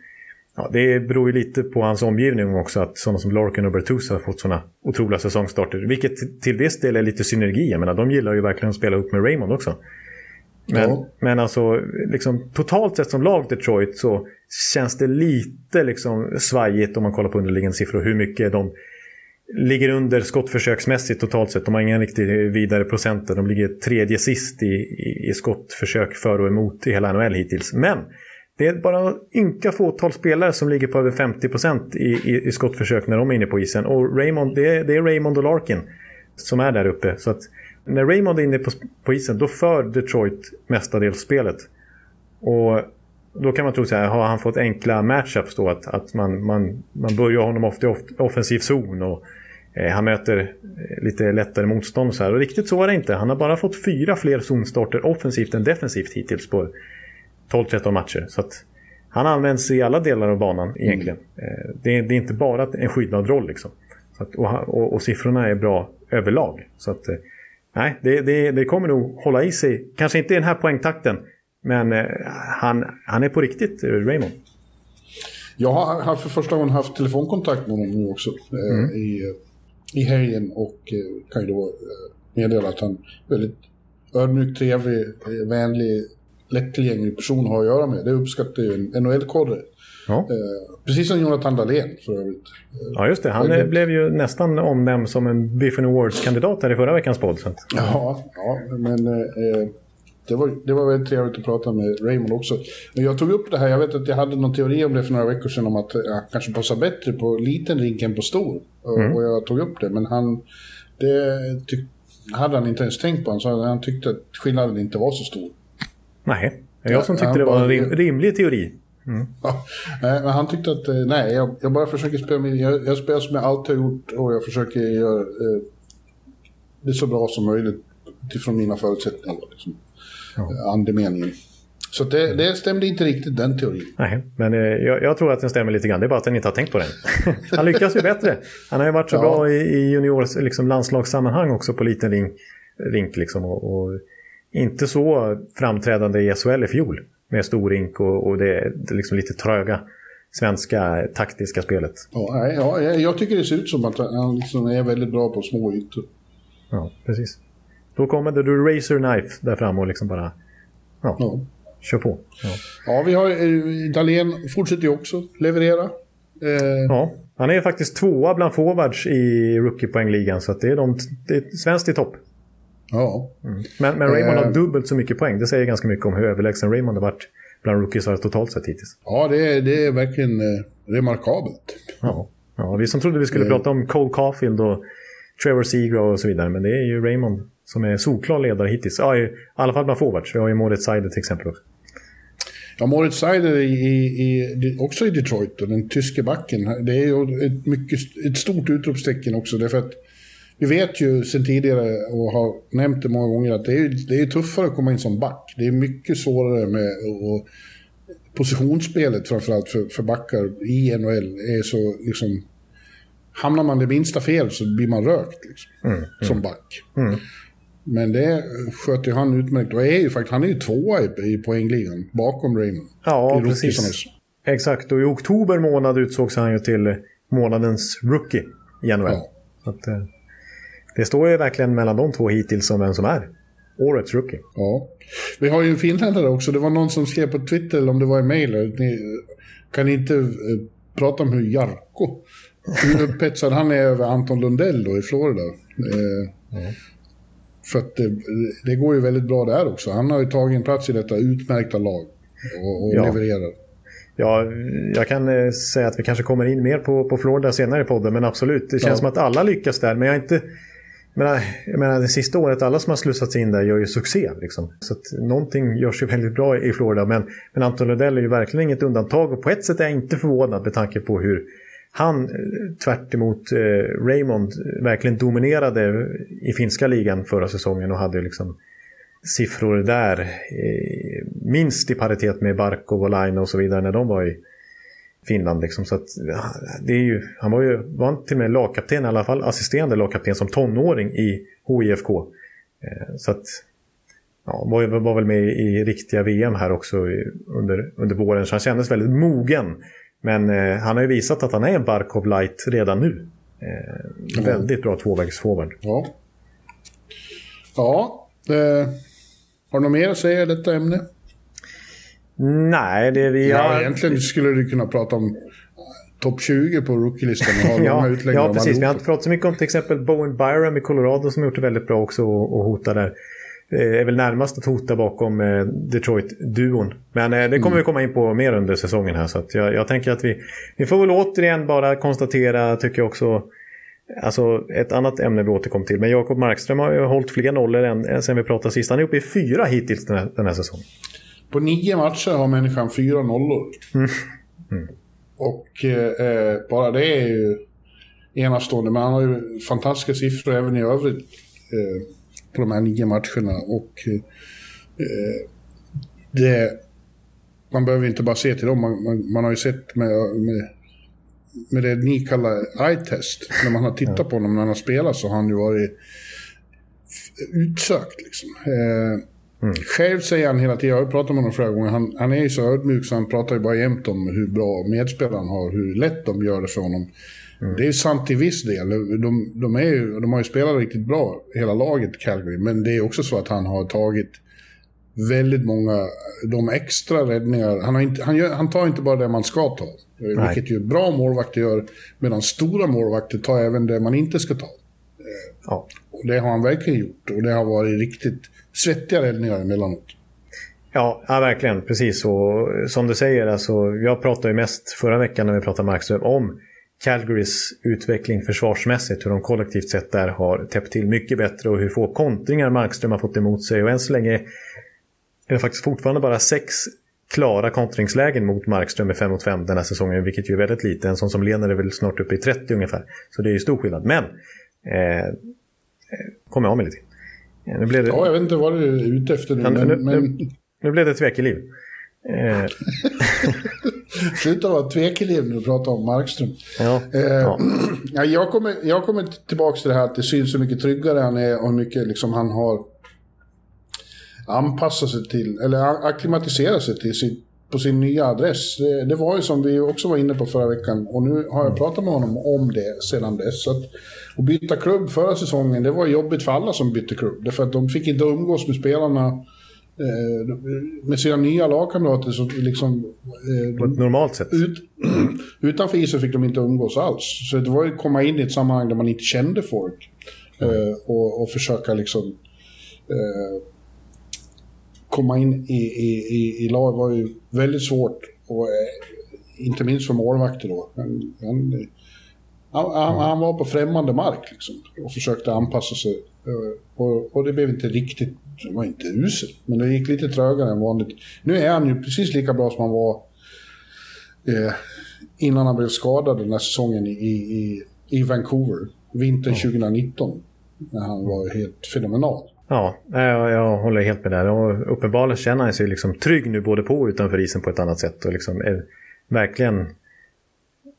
ja, det beror ju lite på hans omgivning också. Att sådana som Larkin och Bertuzzi har fått sådana otroliga säsongstarter. Vilket till- till viss del är lite synergi. Jag menar, de gillar ju verkligen att spela upp med Raymond också. Men, Ja. men alltså, liksom, totalt sett som lag Detroit så känns det lite liksom svajigt om man kollar på underliggande siffror. Hur mycket de ligger under skottförsöksmässigt totalt sett. De har ingen riktigt vidare procenter. De ligger tredje sist i, i, i skottförsök för och emot i hela NHL hittills. Men det är bara ynka fåtal spelare som ligger på över 50% i, i, i skottförsök när de är inne på isen. Och Raymond, det är, det är Raymond och Larkin som är där uppe. Så att när Raymond är inne på, på isen då för Detroit mestadels spelet. Och då kan man tro så här, har han fått enkla matchups då? Att, att man, man, man börjar honom ofta i off, offensiv zon och eh, han möter eh, lite lättare motstånd. och Så här. Och riktigt så är det inte. Han har bara fått fyra fler zonstarter offensivt än defensivt hittills på 12-13 matcher. Så att han används i alla delar av banan egentligen. Eh, det, är, det är inte bara en skyddad roll liksom. Så att, och, och, och siffrorna är bra överlag. Så att, eh, nej, det, det, det kommer nog hålla i sig. Kanske inte i den här poängtakten. Men eh, han, han är på riktigt, eh, Raymond. Jag har har för första gången haft telefonkontakt med honom nu också eh, i, i helgen och eh, kan ju då meddela att han är väldigt ödmjuk, trevlig, vänlig, lättillgänglig person att ha att göra med. Det uppskattar ju en NHL-korre. Ja. Eh, precis som Jonathan Dahlén för övrigt. ja, just det. Han eh, blev ju nästan omnämnd som en Biffen Awards-kandidat här i förra veckans podd. Så Ja, ja men eh, det, var, det var väldigt trevligt att prata med Raymond också. Men jag tog upp det här, jag vet att jag hade någon teori om det för några veckor sedan om att jag kanske passar bättre på liten rink än på stor. Och- Och jag tog upp det, men han, det tyck, hade han inte ens tänkt på. Han sa att han tyckte att skillnaden inte var så stor. nej, jag som tyckte han det var en rim, rimlig teori. Ja, nej, men han tyckte att, eh, nej, jag, jag bara försöker spela med, jag, jag spelar som jag alltid har gjort och jag försöker göra eh, det så bra som möjligt utifrån mina förutsättningar. Liksom. Ja. Andemeningen. Så det, det stämde inte riktigt den teorin. Nej, men eh, jag, jag tror att den stämmer lite grann. Det är bara att den inte har tänkt på den. han lyckas ju bättre. Han har ju varit så Ja. bra i, i juniors liksom, landslagssammanhang också på liten ring, rink. Liksom, och, och inte så framträdande i SHL i fjol. Med stor rink och, och det, det liksom lite tröga svenska taktiska spelet. Ja, ja, jag, tycker det ser ut som att han liksom är väldigt bra på små ytor. Ja, precis. Då kommer det du Razor Knife där fram och liksom bara ja, Ja, kör på. Ja. ja vi har eh, Dahlén fortsätter ju också leverera. Eh, Ja, han är faktiskt tvåa bland forwards i rookie-poängligan så det är, de, det är svenskt i topp. Ja. Mm. Men, men Raymond Eh. har dubbelt så mycket poäng. Det säger ganska mycket om hur överlägsen Raymond har varit bland rookies totalt sett hittills. Ja, det är, det är verkligen eh, remarkabelt. Ja. ja, vi som trodde vi skulle Eh. prata om Cole Caulfield och Trevor Seagraw och så vidare. Men det är ju Raymond som är solklar ledare hittills. Ja, i alla fall bland forwards. Vi har ju Moritz Seider till exempel. också. Ja, Moritz Seider i, i, i, också i Detroit, och den tyske backen. Det är ju ett, mycket, ett stort utropstecken också. Därför att vi vet ju sedan tidigare och har nämnt det många gånger att det är, det är tuffare att komma in som back. Det är mycket svårare med och positionsspelet framförallt för, för backar i NHL är så liksom... Hamnar man det minsta fel så blir man rökt liksom, som back. Men det sköter han utmärkt och är ju faktiskt, han är ju tvåa i, i poängligan bakom Raymond. Ja, precis. Exakt, och i oktober månad utsågs han ju till månadens rookie i NHL. Ja. Att, eh, det står ju verkligen mellan de två hittills om vem som är årets rookie. Ja. Vi har ju en finländare också. Det var någon som skrev på Twitter, eller om det var i mejl, kan ni inte eh, prata om hur Jarko, hur upphetsad han är över Anton Lundell då i Florida. Eh, För att det, det går ju väldigt bra där också. Han har ju tagit en plats i detta utmärkta lag och, och Ja. levererar. Ja, jag kan eh, säga att vi kanske kommer in mer på, på Florida senare i podden, men absolut. Det känns Ja. som att alla lyckas där, men jag är inte... Jag menar, äh, jag menar, det sista året, alla som har slussats in där gör ju succé. Liksom. Så att någonting görs ju väldigt bra i Florida. Men, men Anton Lundell är ju verkligen inget undantag. Och på ett sätt är jag inte förvånad med tanke på hur han, eh, tvärt emot eh, Raymond, eh, verkligen dominerade eh, i finska ligan förra säsongen och hade liksom siffror där eh, minst i paritet med Barkov och Laine och så vidare när de var i Finland. Liksom. Så att, det är ju, han var ju var till och med lagkapten, i alla fall assisterande lagkapten som tonåring i HIFK. Eh, så att, ja, var, var väl med i riktiga VM här också under, under våren, så han kändes väldigt mogen. Men eh, han har ju visat att han är en Barkov light redan nu. Eh, Väldigt bra tvåvägsforward. Ja. Ja. Eh, har du något mer att säga i detta ämne? Nej, det vi Ja, har... egentligen skulle du kunna prata om topp 20 på rookielistan och ha långa Ja, ja, precis. Vi har inte pratat så mycket om till exempel Bowen Byram i Colorado som gjort det väldigt bra också och, och hotar där. Eh, är väl närmast att hota bakom eh, Detroit-duon. Men eh, det kommer vi komma in på mer under säsongen här. Så att jag, jag tänker att vi, vi får väl återigen bara konstatera, tycker jag också, Alltså ett annat ämne vi återkom till. Men Jakob Markström har ju hållit fler nollor än, än sen vi pratade sist. Han är uppe i fyra hittills den här, den här säsongen. På nio matcher har människan fyra nollor. Och eh, bara det är ju enastående. Men han har ju fantastiska siffror även i övrigt eh, på de här nio matcherna. Och eh, det, man behöver inte bara se till dem. Man, man, man har ju sett med, med, med det ni kallar eye-test. När man har tittat på honom när han har spelat så har han ju varit utsökt. Liksom. Eh, Själv säger han hela tiden, jag har pratat med honom flera gånger, han, han är ju så ödmjuk så han pratar ju bara jämt om hur bra medspelaren har, hur lätt de gör det för honom. Det är ju sant till viss del. De, de, är ju, de har ju spelat riktigt bra, hela laget Calgary, men det är också så att han har tagit väldigt många, de extra räddningar, han, har inte, han, gör, han tar inte bara det man ska ta, vilket ju bra målvakter gör, medan stora målvakter tar även det man inte ska ta. Ja. Och det har han verkligen gjort och det har varit riktigt svettiga räddningar emellanåt. Ja, ja, verkligen. Precis. Och som du säger, alltså, jag pratade ju mest förra veckan när vi pratade Markström om Calgarys utveckling försvarsmässigt. Hur de kollektivt sett där har täppt till mycket bättre och hur få kontringar Markström har fått emot sig. Och än så länge är det faktiskt fortfarande bara sex klara kontringslägen mot Markström i 5 mot 5 den här säsongen, vilket ju är väldigt lite. En sån som Lena är väl snart uppe i 30 ungefär. Så det är ju stor skillnad. Men, eh, eh kommer jag av mig lite. Nu blev det... Ja, jag vet inte vad du är ute efter nu, Ja, nu- men, nu- men Nu blev det tvekeliv. Eh, sluta vara tvekeliv när du pratar om Markström. ja, Eh, ja. ja, jag, kommer, jag kommer tillbaka till det här att det syns hur mycket tryggare han är och hur mycket liksom han har anpassat sig till, eller acklimatiserat sig till sin, på sin nya adress. Det, det var ju som vi också var inne på förra veckan och nu har jag pratat med honom om det sedan dess. Så att, att byta klubb förra säsongen, det var jobbigt för alla som bytte klubb. Därför att de fick inte umgås med spelarna eh, med sina nya lagkamrater. Så liksom, eh, På ett normalt sätt. ut, utanför isen fick de inte umgås alls. Så det var ju att komma in i ett sammanhang där man inte kände folk. Eh, och, och försöka liksom eh, komma in i, i, i, i lag var ju väldigt svårt. Och, eh, inte minst för målvakter då. Han, han, han, han, var på främmande mark liksom, och försökte anpassa sig. Eh, och, och, det blev inte riktigt, det var inte uselt, men det gick lite trögare än vanligt. Nu är han ju precis lika bra som han var eh, innan han blev skadad den här säsongen i, i, i Vancouver, vintern 2019. När han var helt fenomenal. Ja, jag, jag håller helt med där. Och uppenbarligen känner han sig liksom trygg nu både på och utanför isen på ett annat sätt. Och liksom är verkligen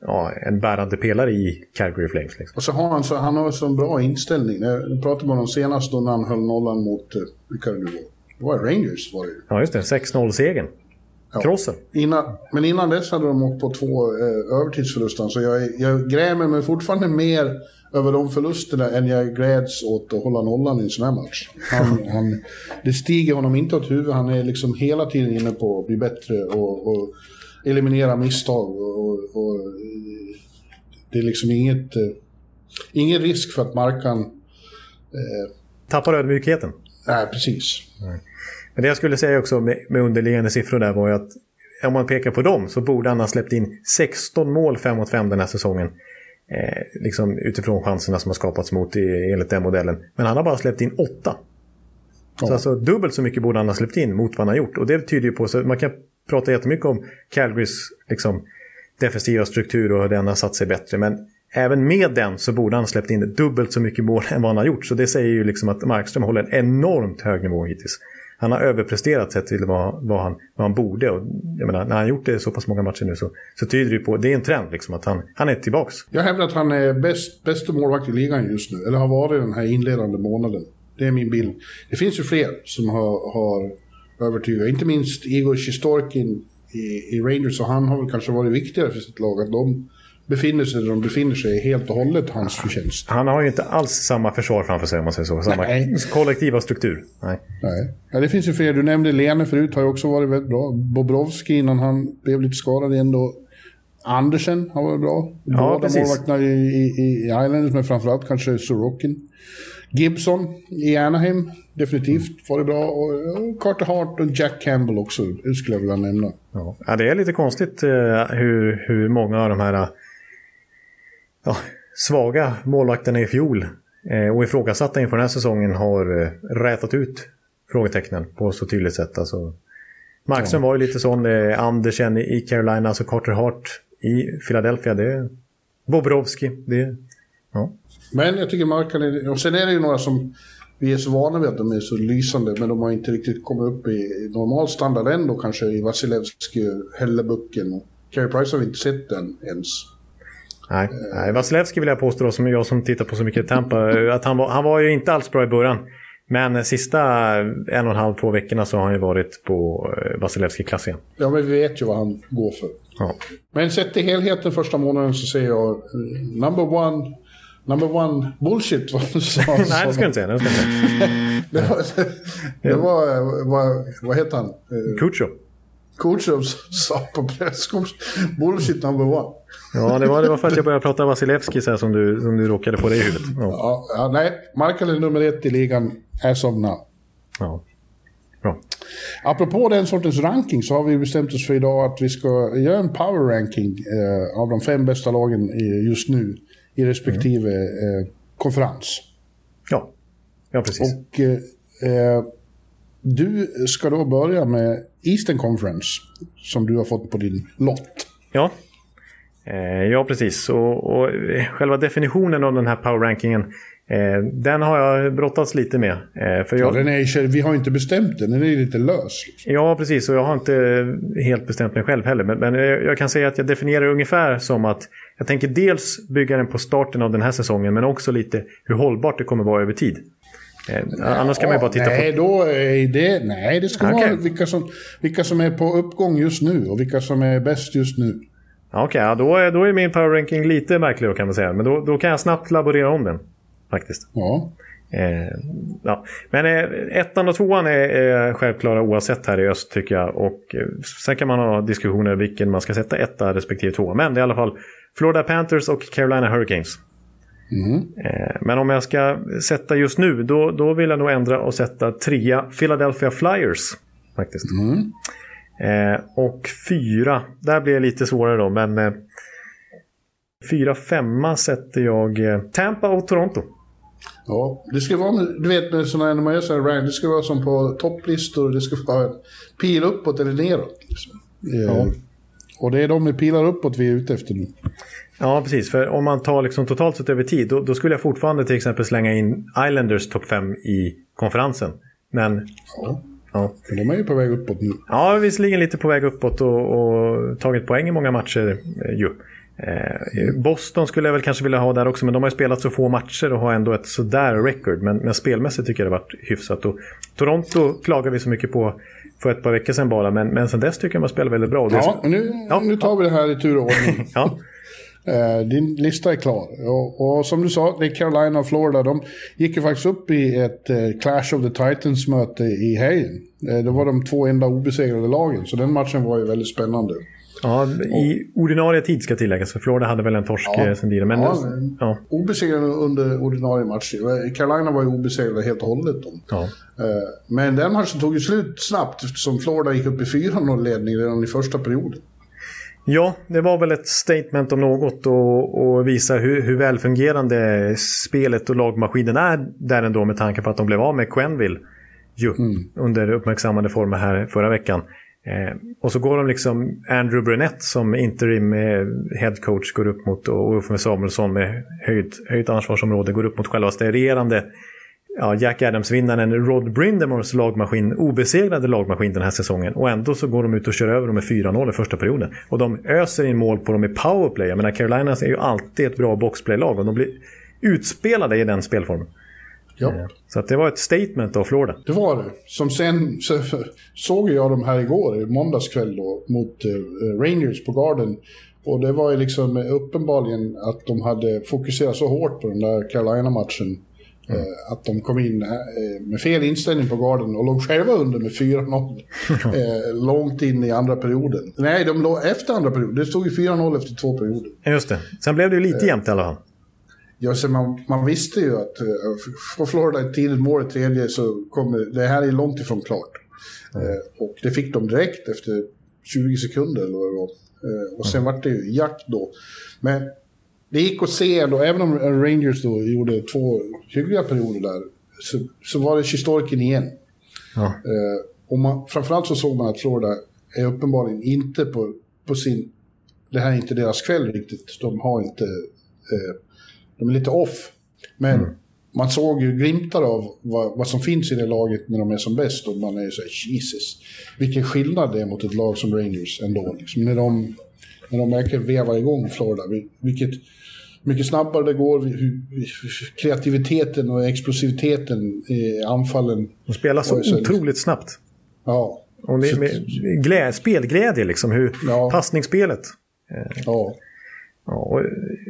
ja, en bärande pelare i Calgary Flames. Liksom. Och så har han så, han har så en bra inställning. Jag pratade med honom senast då när han höll nollan mot, eh, det nu var? Det var Rangers var det Ja, just det. 6-0-segern. Ja. Krossen. Innan, men innan dess hade de åkt på två eh, övertidsförluster. Så jag, jag grämer mig fortfarande mer över de förlusterna än jag gläds åt att hålla nollan i en sån här match. Han, han, det stiger honom inte åt huvudet. Han är liksom hela tiden inne på att bli bättre och, och eliminera misstag. Och, och, det är liksom inget, eh, ingen risk för att Markan... Eh, Tappar ödmjukheten? Nej, precis. Nej. Men det jag skulle säga också med, med underliggande siffror där var ju att om man pekar på dem så borde han ha släppt in 16 mål 5 mot 5 den här säsongen. Eh, liksom utifrån chanserna som har skapats mot i, enligt den modellen. Men han har bara släppt in 8. Ja. Så alltså dubbelt så mycket borde han ha släppt in mot vad han har gjort. Och det tyder ju på, så man kan prata jättemycket om Calgarys liksom, defensiva struktur och hur den har satt sig bättre. Men även med den så borde han ha släppt in dubbelt så mycket mål än vad han har gjort. Så det säger ju liksom att Markström håller en enormt hög nivå hittills han har överpresterat sett till vad, vad, han, vad han borde. Och jag menar, när han gjort det så pass många matcher nu så, så tyder det på, det är en trend liksom, att han, han är tillbaks. Jag hävdar att han är bäst, bästa målvakt i ligan just nu, eller har varit den här inledande månaden. Det är min bild. Det finns ju fler som har, har övertygat, inte minst Igor Sjistorkin i, i Rangers, och han har väl kanske varit viktigare för sitt lag. Att de befinner sig där de befinner sig är helt och hållet hans förtjänst. Han har ju inte alls samma försvar framför sig om man säger så. Samma Nej. kollektiva struktur. Nej. Nej. Ja, det finns ju fler. Du nämnde Lene förut, har ju också varit väldigt bra. Bobrovski innan han blev lite skadad igen då. Andersen har varit bra. Ja, Båda målvakterna i, i, i Islanders, men framförallt kanske Sorokin. Gibson i Anaheim, definitivt varit bra. Och Carter Hart och Jack Campbell också, det skulle jag vilja nämna. Ja, det är lite konstigt uh, hur, hur många av de här ja, svaga målvakterna i fjol eh, och ifrågasatta inför den här säsongen har eh, rätat ut frågetecknen på så tydligt sätt. Alltså, Markström ja. var ju lite sån, eh, Andersen i Carolina, alltså Carter Hart i Philadelphia. Det Bobrovski. Det, ja. Men jag tycker Markkanen, och sen är det ju några som vi är så vana vid att de är så lysande, men de har inte riktigt kommit upp i normal standard ändå kanske i Vasilevski, Hellebucken och Carey Price har vi inte sett den ens. Nej, nej. Vasilevski vill jag påstå, då, som jag som tittar på så mycket Tampa, att han var, han var ju inte alls bra i början. Men sista en och en halv, två veckorna så har han ju varit på eh, Vasilevski-klass igen. Ja, men vi vet ju vad han går för. Ja. Men sett till helheten första månaden så säger jag eh, number one Number one bullshit. Vad, sa, Nej, det ska jag inte säga. Det, ska jag säga. det var, det var vad, vad heter han? Kutjov. Kutjov sa på presskonferensen, bullshit number one. Ja, det var, det var för att jag började prata Vasilevski så här, som, du, som du råkade få det i huvudet. Ja. Ja, ja, nej, Markkanen är nummer ett i ligan as of now. Ja. Bra. Apropå den sortens ranking så har vi bestämt oss för idag att vi ska göra en power ranking eh, av de fem bästa lagen just nu i respektive mm. eh, konferens. Ja, ja precis. Och eh, du ska då börja med Eastern Conference som du har fått på din lott. Ja, ja, precis. Och, och, själva definitionen av den här power-rankingen eh, den har jag brottats lite med. Eh, för jag... ja, den är, vi har inte bestämt den, den är lite lös. Liksom. Ja, precis. Och jag har inte helt bestämt mig själv heller. Men, men jag kan säga att jag definierar ungefär som att jag tänker dels bygga den på starten av den här säsongen men också lite hur hållbart det kommer vara över tid. Eh, annars kan man ju bara titta nej, på... Då är det, nej, det ska okay. vara vilka som, vilka som är på uppgång just nu och vilka som är bäst just nu. Okej, okay, ja, då, är, då är min power ranking lite märklig kan man säga. Men då, då kan jag snabbt laborera om den. Faktiskt. Ja. Eh, ja. Men eh, ettan och tvåan är, är självklara oavsett här i öst tycker jag. Och eh, sen kan man ha diskussioner vilken man ska sätta etta respektive tvåa. Men det är i alla fall Florida Panthers och Carolina Hurricanes. Mm. Eh, men om jag ska sätta just nu, då, då vill jag nog ändra och sätta trea Philadelphia Flyers. Faktiskt. Mm. Eh, och fyra, där blir det lite svårare då, men eh, fyra, femma sätter jag eh, Tampa och Toronto. Ja, det ska vara, du vet med sådana, när man gör sådana rank, det ska vara som på topplistor, det ska vara en pil uppåt eller neråt. Liksom. Ja. Och det är de med pilar uppåt vi är ute efter nu. Ja, precis. För om man tar liksom totalt sett över tid, då, då skulle jag fortfarande till exempel slänga in Islanders topp 5 i konferensen. Men... Ja. Ja. För de är ju på väg uppåt nu. Ja, visserligen lite på väg uppåt och, och tagit poäng i många matcher eh, ju. Eh, Boston skulle jag väl kanske vilja ha där också, men de har ju spelat så få matcher och har ändå ett sådär record. Men, men spelmässigt tycker jag det har varit hyfsat. Och Toronto klagar vi så mycket på för ett par veckor sedan bara, men, men sen dess tycker jag man spelar väldigt bra. Ja, så... nu, ja, nu tar vi det här i tur och ordning. ja. Eh, din lista är klar. Och, och, som du sa, det är Carolina och Florida. De gick ju faktiskt upp i ett eh, Clash of the Titans-möte i helgen. Eh, det var de två enda obesegrade lagen, så den matchen var ju väldigt spännande. Ja, i ordinarie tid ska tilläggas, för Florida hade väl en torsk ja, sen tidigare. Men, ja, ja. Obesegrade under ordinarie match. Carolina var ju obesegrade helt och hållet. Ja. Men den matchen tog ju slut snabbt eftersom Florida gick upp i 4-0-ledning redan i första perioden. Ja, det var väl ett statement om något och, och visa hur, hur välfungerande spelet och lagmaskinen är där ändå med tanke på att de blev av med Quenville ju, mm. under uppmärksammade former här förra veckan. Eh, och så går de liksom Andrew Brunett som interim eh, headcoach går upp mot och Uffe Samuelsson med höjt, höjt ansvarsområde går upp mot själva regerande ja, Jack Adams-vinnaren Rod Brindamores lagmaskin, obesegrade lagmaskin den här säsongen. Och ändå så går de ut och kör över dem med 4-0 i första perioden. Och de öser in mål på dem i powerplay. Jag menar, Carolina är ju alltid ett bra boxplay-lag och de blir utspelade i den spelformen. Ja. Eh, så att det var ett statement av Florida. Det var det. Som sen så, såg jag dem här igår, i måndagskväll då, mot uh, Rangers på Garden. Och det var ju liksom uppenbarligen att de hade fokuserat så hårt på den där Carolina-matchen Mm. Att de kom in eh, med fel inställning på garden och låg själva under med 4-0 eh, långt in i andra perioden. Nej, de låg efter andra perioden. Det stod ju 4-0 efter två perioder. Just det. Sen blev det ju lite jämnt i alla fall. Ja, så man, man visste ju att får Florida ett tidigt mål i tredje så kommer det här är långt ifrån klart. Mm. och det fick de direkt efter 20 sekunder eller vad det var. och sen mm. var det ju jakt då. Men det gick att se ändå, även om Rangers då gjorde två hyggliga perioder där, så, så var det Kistorkin igen. Ja. Eh, och man, framförallt så såg man att Florida är uppenbarligen inte på, på sin... Det här är inte deras kväll riktigt. De har inte... Eh, de är lite off. Men mm. man såg ju glimtar av vad, vad, som finns i det laget när de är som bäst. Och man är så här, Jesus. Vilken skillnad det är mot ett lag som Rangers ändå. Liksom, när de, när de verkligen vevar igång Florida. Vilket mycket snabbare det går, kreativiteten och explosiviteten i anfallen. De spelar så, så otroligt snabbt. Ja. Och med, med glä, spelglädje liksom, hur ja. passningsspelet. Ja. Ja, och,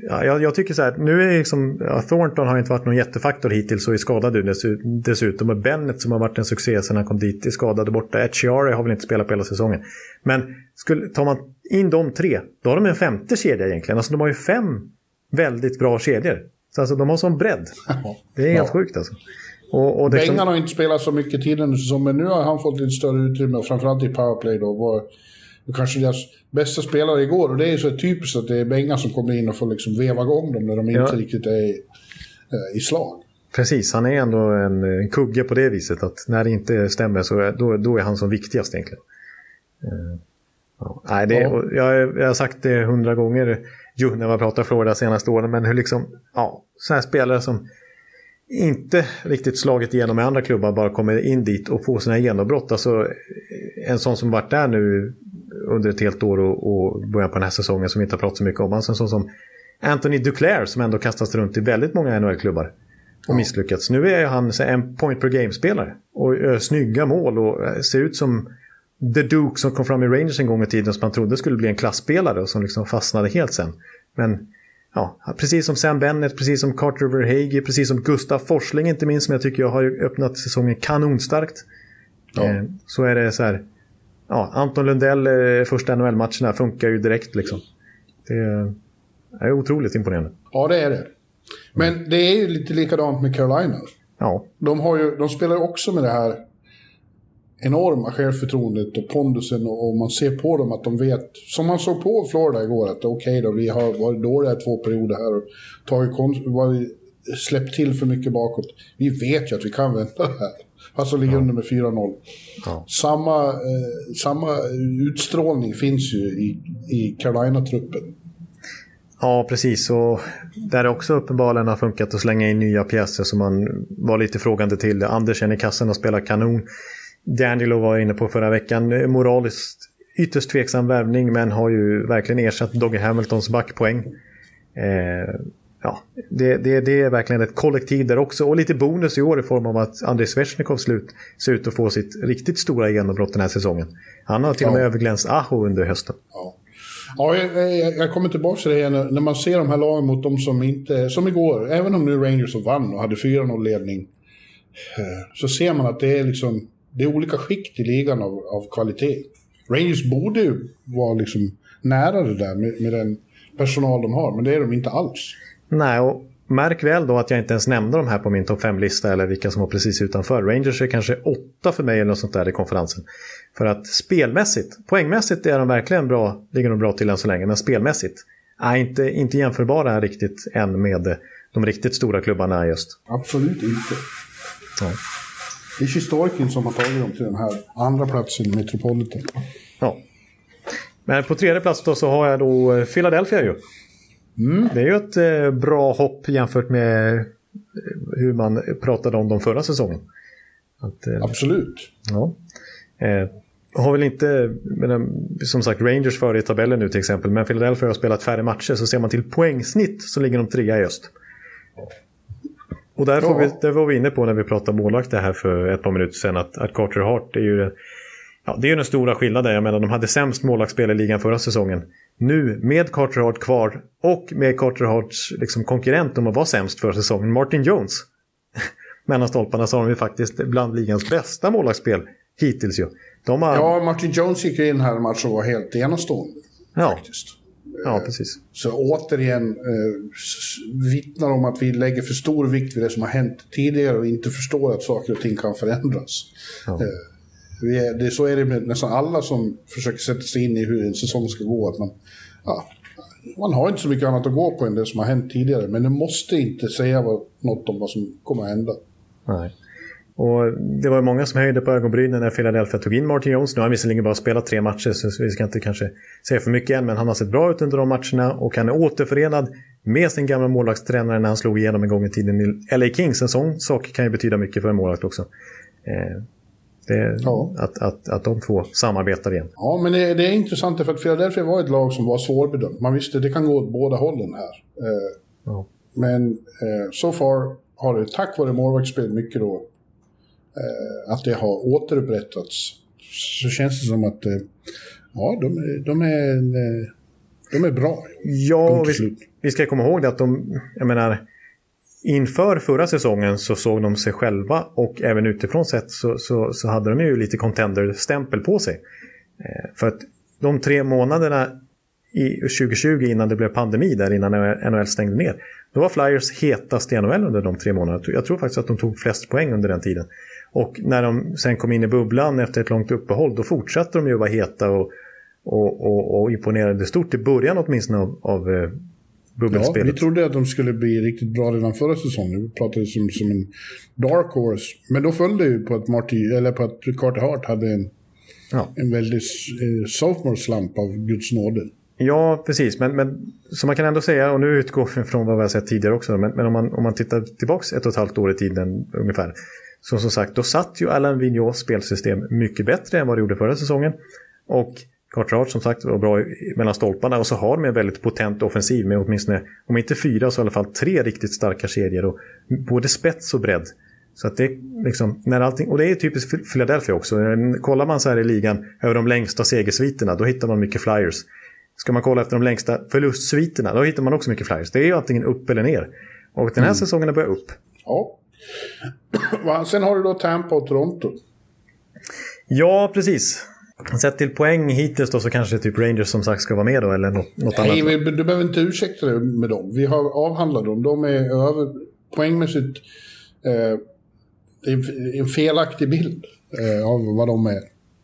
ja, jag, jag, tycker så här, nu är liksom, ja, Thornton har inte varit någon jättefaktor hittills och är skadad dessutom. Och Bennett som har varit en succé sedan han kom dit är skadad och borta. Etchiari har väl inte spelat på hela säsongen. Men skulle, tar man in de tre, då har de en femte kedja egentligen. Alltså de har ju fem väldigt bra kedjor. Så alltså, de har sån bredd. Det är helt ja. sjukt alltså. Och, och Bengan som... har inte spelat så mycket tidigare säsongen, men nu har han fått lite större utrymme, och framförallt i powerplay då. Var, kanske deras bästa spelare igår, och det är så typiskt att det är Bengan som kommer in och får liksom veva igång dem när de ja. inte riktigt är i, eh, i slag. Precis, han är ändå en, en kugge på det viset att när det inte stämmer så är, då, då är han som viktigast egentligen. Uh, ja. Nej, det, ja. jag, jag har sagt det hundra gånger ju när man pratar Florida senaste åren. Men hur liksom, ja, så här spelare som inte riktigt slagit igenom med andra klubbar bara kommer in dit och får sina genombrott. Alltså en sån som varit där nu under ett helt år och, och början på den här säsongen som vi inte har pratat så mycket om. Alltså en sån som Anthony Duclair som ändå kastats runt i väldigt många NHL-klubbar och misslyckats. Nu är han en point per game-spelare och gör snygga mål och ser ut som The Duke som kom fram i Rangers en gång i tiden som man trodde skulle bli en klassspelare och som liksom fastnade helt sen. Men ja, precis som Sam Bennett, precis som Carter Verhage, precis som Gustav Forsling inte minst som jag tycker jag har öppnat säsongen kanonstarkt. Ja. Eh, så är det så här, ja, Anton Lundell, eh, första NHL-matcherna funkar ju direkt liksom. Det är otroligt imponerande. Ja, det är det. Men det är ju lite likadant med Carolina. Ja. De, har ju, de spelar också med det här enorma självförtroendet och pondusen och, man ser på dem att de vet, som man såg på Florida igår, att okej okay då, vi har varit dåliga två perioder här och tagit varit, släppt till för mycket bakåt. Vi vet ju att vi kan vända det här. Alltså ligger ja. under med 4-0. Ja. Samma, eh, samma utstrålning finns ju i, i Carolina-truppen. Ja, precis. Och där det också uppenbarligen har funkat att slänga in nya pjäser som man var lite frågande till. Andersen i kassen och spelar kanon. D'Angelo var inne på förra veckan. Moraliskt ytterst tveksam värvning men har ju verkligen ersatt Doggy Hamiltons backpoäng. Eh, ja, det, det, det, är verkligen ett kollektiv där också. Och lite bonus i år i form av att Andrei Svesjnikov slut ser ut att få sitt riktigt stora genombrott den här säsongen. Han har till och med överglänst Aho under hösten. Ja. Ja, jag, jag, kommer tillbaka till det igen. När man ser de här lagen mot de som inte... Som igår, även om nu Rangers vann och hade 4-0 ledning. Eh, så ser man att det är liksom... Det är olika skikt i ligan av, av kvalitet. Rangers borde ju vara liksom nära det där med, med den personal de har, men det är de inte alls. Nej, och märk väl då att jag inte ens nämnde de här på min topp 5-lista eller vilka som var precis utanför. Rangers är kanske åtta för mig eller något sånt där i konferensen. För att spelmässigt, poängmässigt är de verkligen bra, ligger de bra till än så länge, men spelmässigt är inte, inte jämförbara riktigt än med de riktigt stora klubbarna just. Absolut inte. Ja. Det är Sjistorkin som har tagit dem till den här andra platsen i Metropolitan. Ja. Men på tredje plats då så har jag då Philadelphia ju. Mm. Det är ju ett eh, bra hopp jämfört med eh, hur man pratade om dem förra säsongen. Att, eh, Absolut. Ja. Eh, har väl inte, som sagt, Rangers före i tabellen nu till exempel, men Philadelphia har spelat färre matcher, så ser man till poängsnitt så ligger de trea i öst. Och där, får vi, där var vi inne på när vi pratade målvakter här för ett par minuter sedan, att, att Carter Hart är ju Ja, det är ju den stora skillnaden. Jag menar, de hade sämst målvaktsspel i ligan förra säsongen. Nu med Carter Hart kvar och med Carter Harts liksom, konkurrent om att vara sämst förra säsongen, Martin Jones. Mellan stolparna så har de ju faktiskt bland ligans bästa målvaktsspel hittills ju. Har... Ja, Martin Jones gick in här i matchen och var helt enastående. Ja. Faktiskt. Ja, precis. Så återigen eh, vittnar om att vi lägger för stor vikt vid det som har hänt tidigare och inte förstår att saker och ting kan förändras. Ja. Eh, är, det, så är det med nästan alla som försöker sätta sig in i hur en säsong ska gå. Att man, ja, man har inte så mycket annat att gå på än det som har hänt tidigare. Men det måste inte säga något om vad som kommer att hända. Nej. Och det var många som höjde på ögonbrynen när Philadelphia tog in Martin Jones. Nu har han visserligen bara spelat tre matcher så vi ska inte kanske säga för mycket än. Men han har sett bra ut under de matcherna och han är återförenad med sin gamla målvaktstränare när han slog igenom en gång i tiden i LA Kings. En sån sak kan ju betyda mycket för en målvakt också. Eh, det, ja. att, att, att de två samarbetar igen. Ja, men det, det är intressant för att Philadelphia var ett lag som var svårbedömt. Man visste att det kan gå åt båda hållen här. Eh, ja. Men eh, so far har det tack vare målvaktsspel mycket då att det har återupprättats. Så känns det som att eh, ja, de, de, är, eh, de är bra. Ja, vi, vi ska komma ihåg det att de, jag menar, Inför förra säsongen så såg de sig själva och även utifrån sett så, så, så hade de ju lite contender-stämpel på sig. Eh, för att de tre månaderna i 2020 innan det blev pandemi där innan NHL stängde ner. Då var Flyers hetast i NHL under de tre månaderna. Jag tror faktiskt att de tog flest poäng under den tiden. Och när de sen kom in i bubblan efter ett långt uppehåll då fortsatte de ju vara heta och, och, och, och imponerade stort i början åtminstone av, av eh, bubbelspelet. Ja, vi trodde att de skulle bli riktigt bra redan förra säsongen. Vi pratade som, som en dark horse. Men då föll det ju på att, Marty, eller på att Carter Hart hade en, ja. en väldigt eh, sophomore slump av Guds nåde. Ja, precis. Men, men så man kan ändå säga, och nu utgår vi från vad vi har sett tidigare också, men, men om, man, om man tittar tillbaka ett och ett halvt år i tiden ungefär. Så som sagt, då satt ju Alain Vigneaus spelsystem mycket bättre än vad det gjorde förra säsongen. Och Carter som sagt var bra mellan stolparna och så har de en väldigt potent offensiv med åtminstone, om inte fyra så i alla fall tre riktigt starka kedjor. Och både spets och bredd. Så att det liksom, när allting, och det är typiskt Philadelphia också. Kollar man så här i ligan över de längsta segersviterna, då hittar man mycket flyers. Ska man kolla efter de längsta förlustsviterna, då hittar man också mycket flyers. Det är ju antingen upp eller ner. Och den här mm. säsongen har börjat upp. Ja. Sen har du då Tampa och Toronto. Ja, precis. Sett till poäng hittills då så kanske typ Rangers som sagt ska vara med då eller något, något Nej, annat? vi, du behöver inte ursäkta dig med dem. Vi har avhandlat dem. De är över, poängmässigt eh, en, en felaktig bild eh, av vad de är.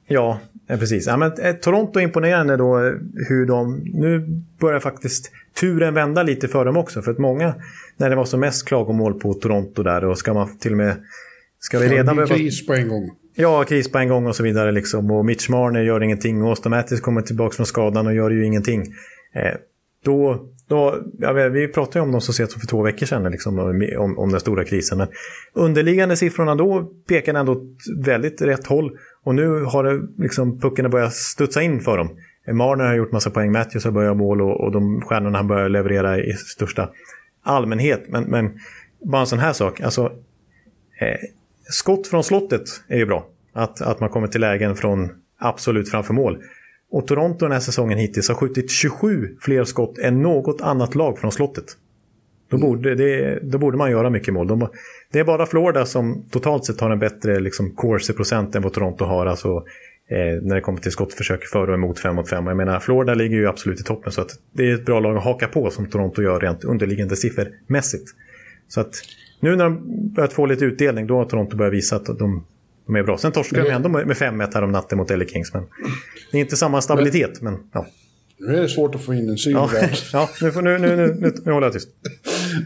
Ja, eh, precis. Ja, men, eh, Toronto imponerande då eh, hur de... Nu börjar faktiskt turen vända lite för dem också. För att många, när det var som mest klagomål på Toronto där, och ska man till och med... Ska vi redan behöva... kris på en gång. Ja, kris på en gång och så vidare. Liksom. Och Mitch Marner gör ingenting. Och Austin Mattis kommer tillbaka från skadan och gör ju ingenting. Eh, då, då, ja, vi- vi pratade ju om dem så sent som för två veckor sedan, liksom, om, om den stora krisen. Men underliggande siffrorna då pekar ändå åt väldigt rätt håll. Och nu har det, liksom, puckarna börjat studsa in för dem. Marner har gjort massa poäng, Matthews har börjat mål och, och de stjärnorna han börjar leverera i största allmänhet. Men, men bara en sån här sak. Alltså, eh, skott från slottet är ju bra. Att, att man kommer till lägen från absolut framför mål. Och Toronto den här säsongen hittills har skjutit 27 fler skott än något annat lag från slottet. Då borde, det, då borde man göra mycket mål. De, det är bara Florida som totalt sett har en bättre liksom, corsi-procent än vad Toronto har. Alltså, eh, när det kommer till skottförsök för och emot 5 mot 5. Jag menar, Florida ligger ju absolut i toppen. Så att det är ett bra lag att haka på som Toronto gör rent underliggande siffermässigt. Så att nu när de börjat få lite utdelning, då har Toronto börjat visa att de, de är bra. Sen torskade de ändå med med 5-1 här om natten mot LA Kings. Men det är inte samma stabilitet, men ja. Nu är det svårt att få in en syn Ja, ja nu, får- nu, nu, nu, nu, nu håller jag tyst.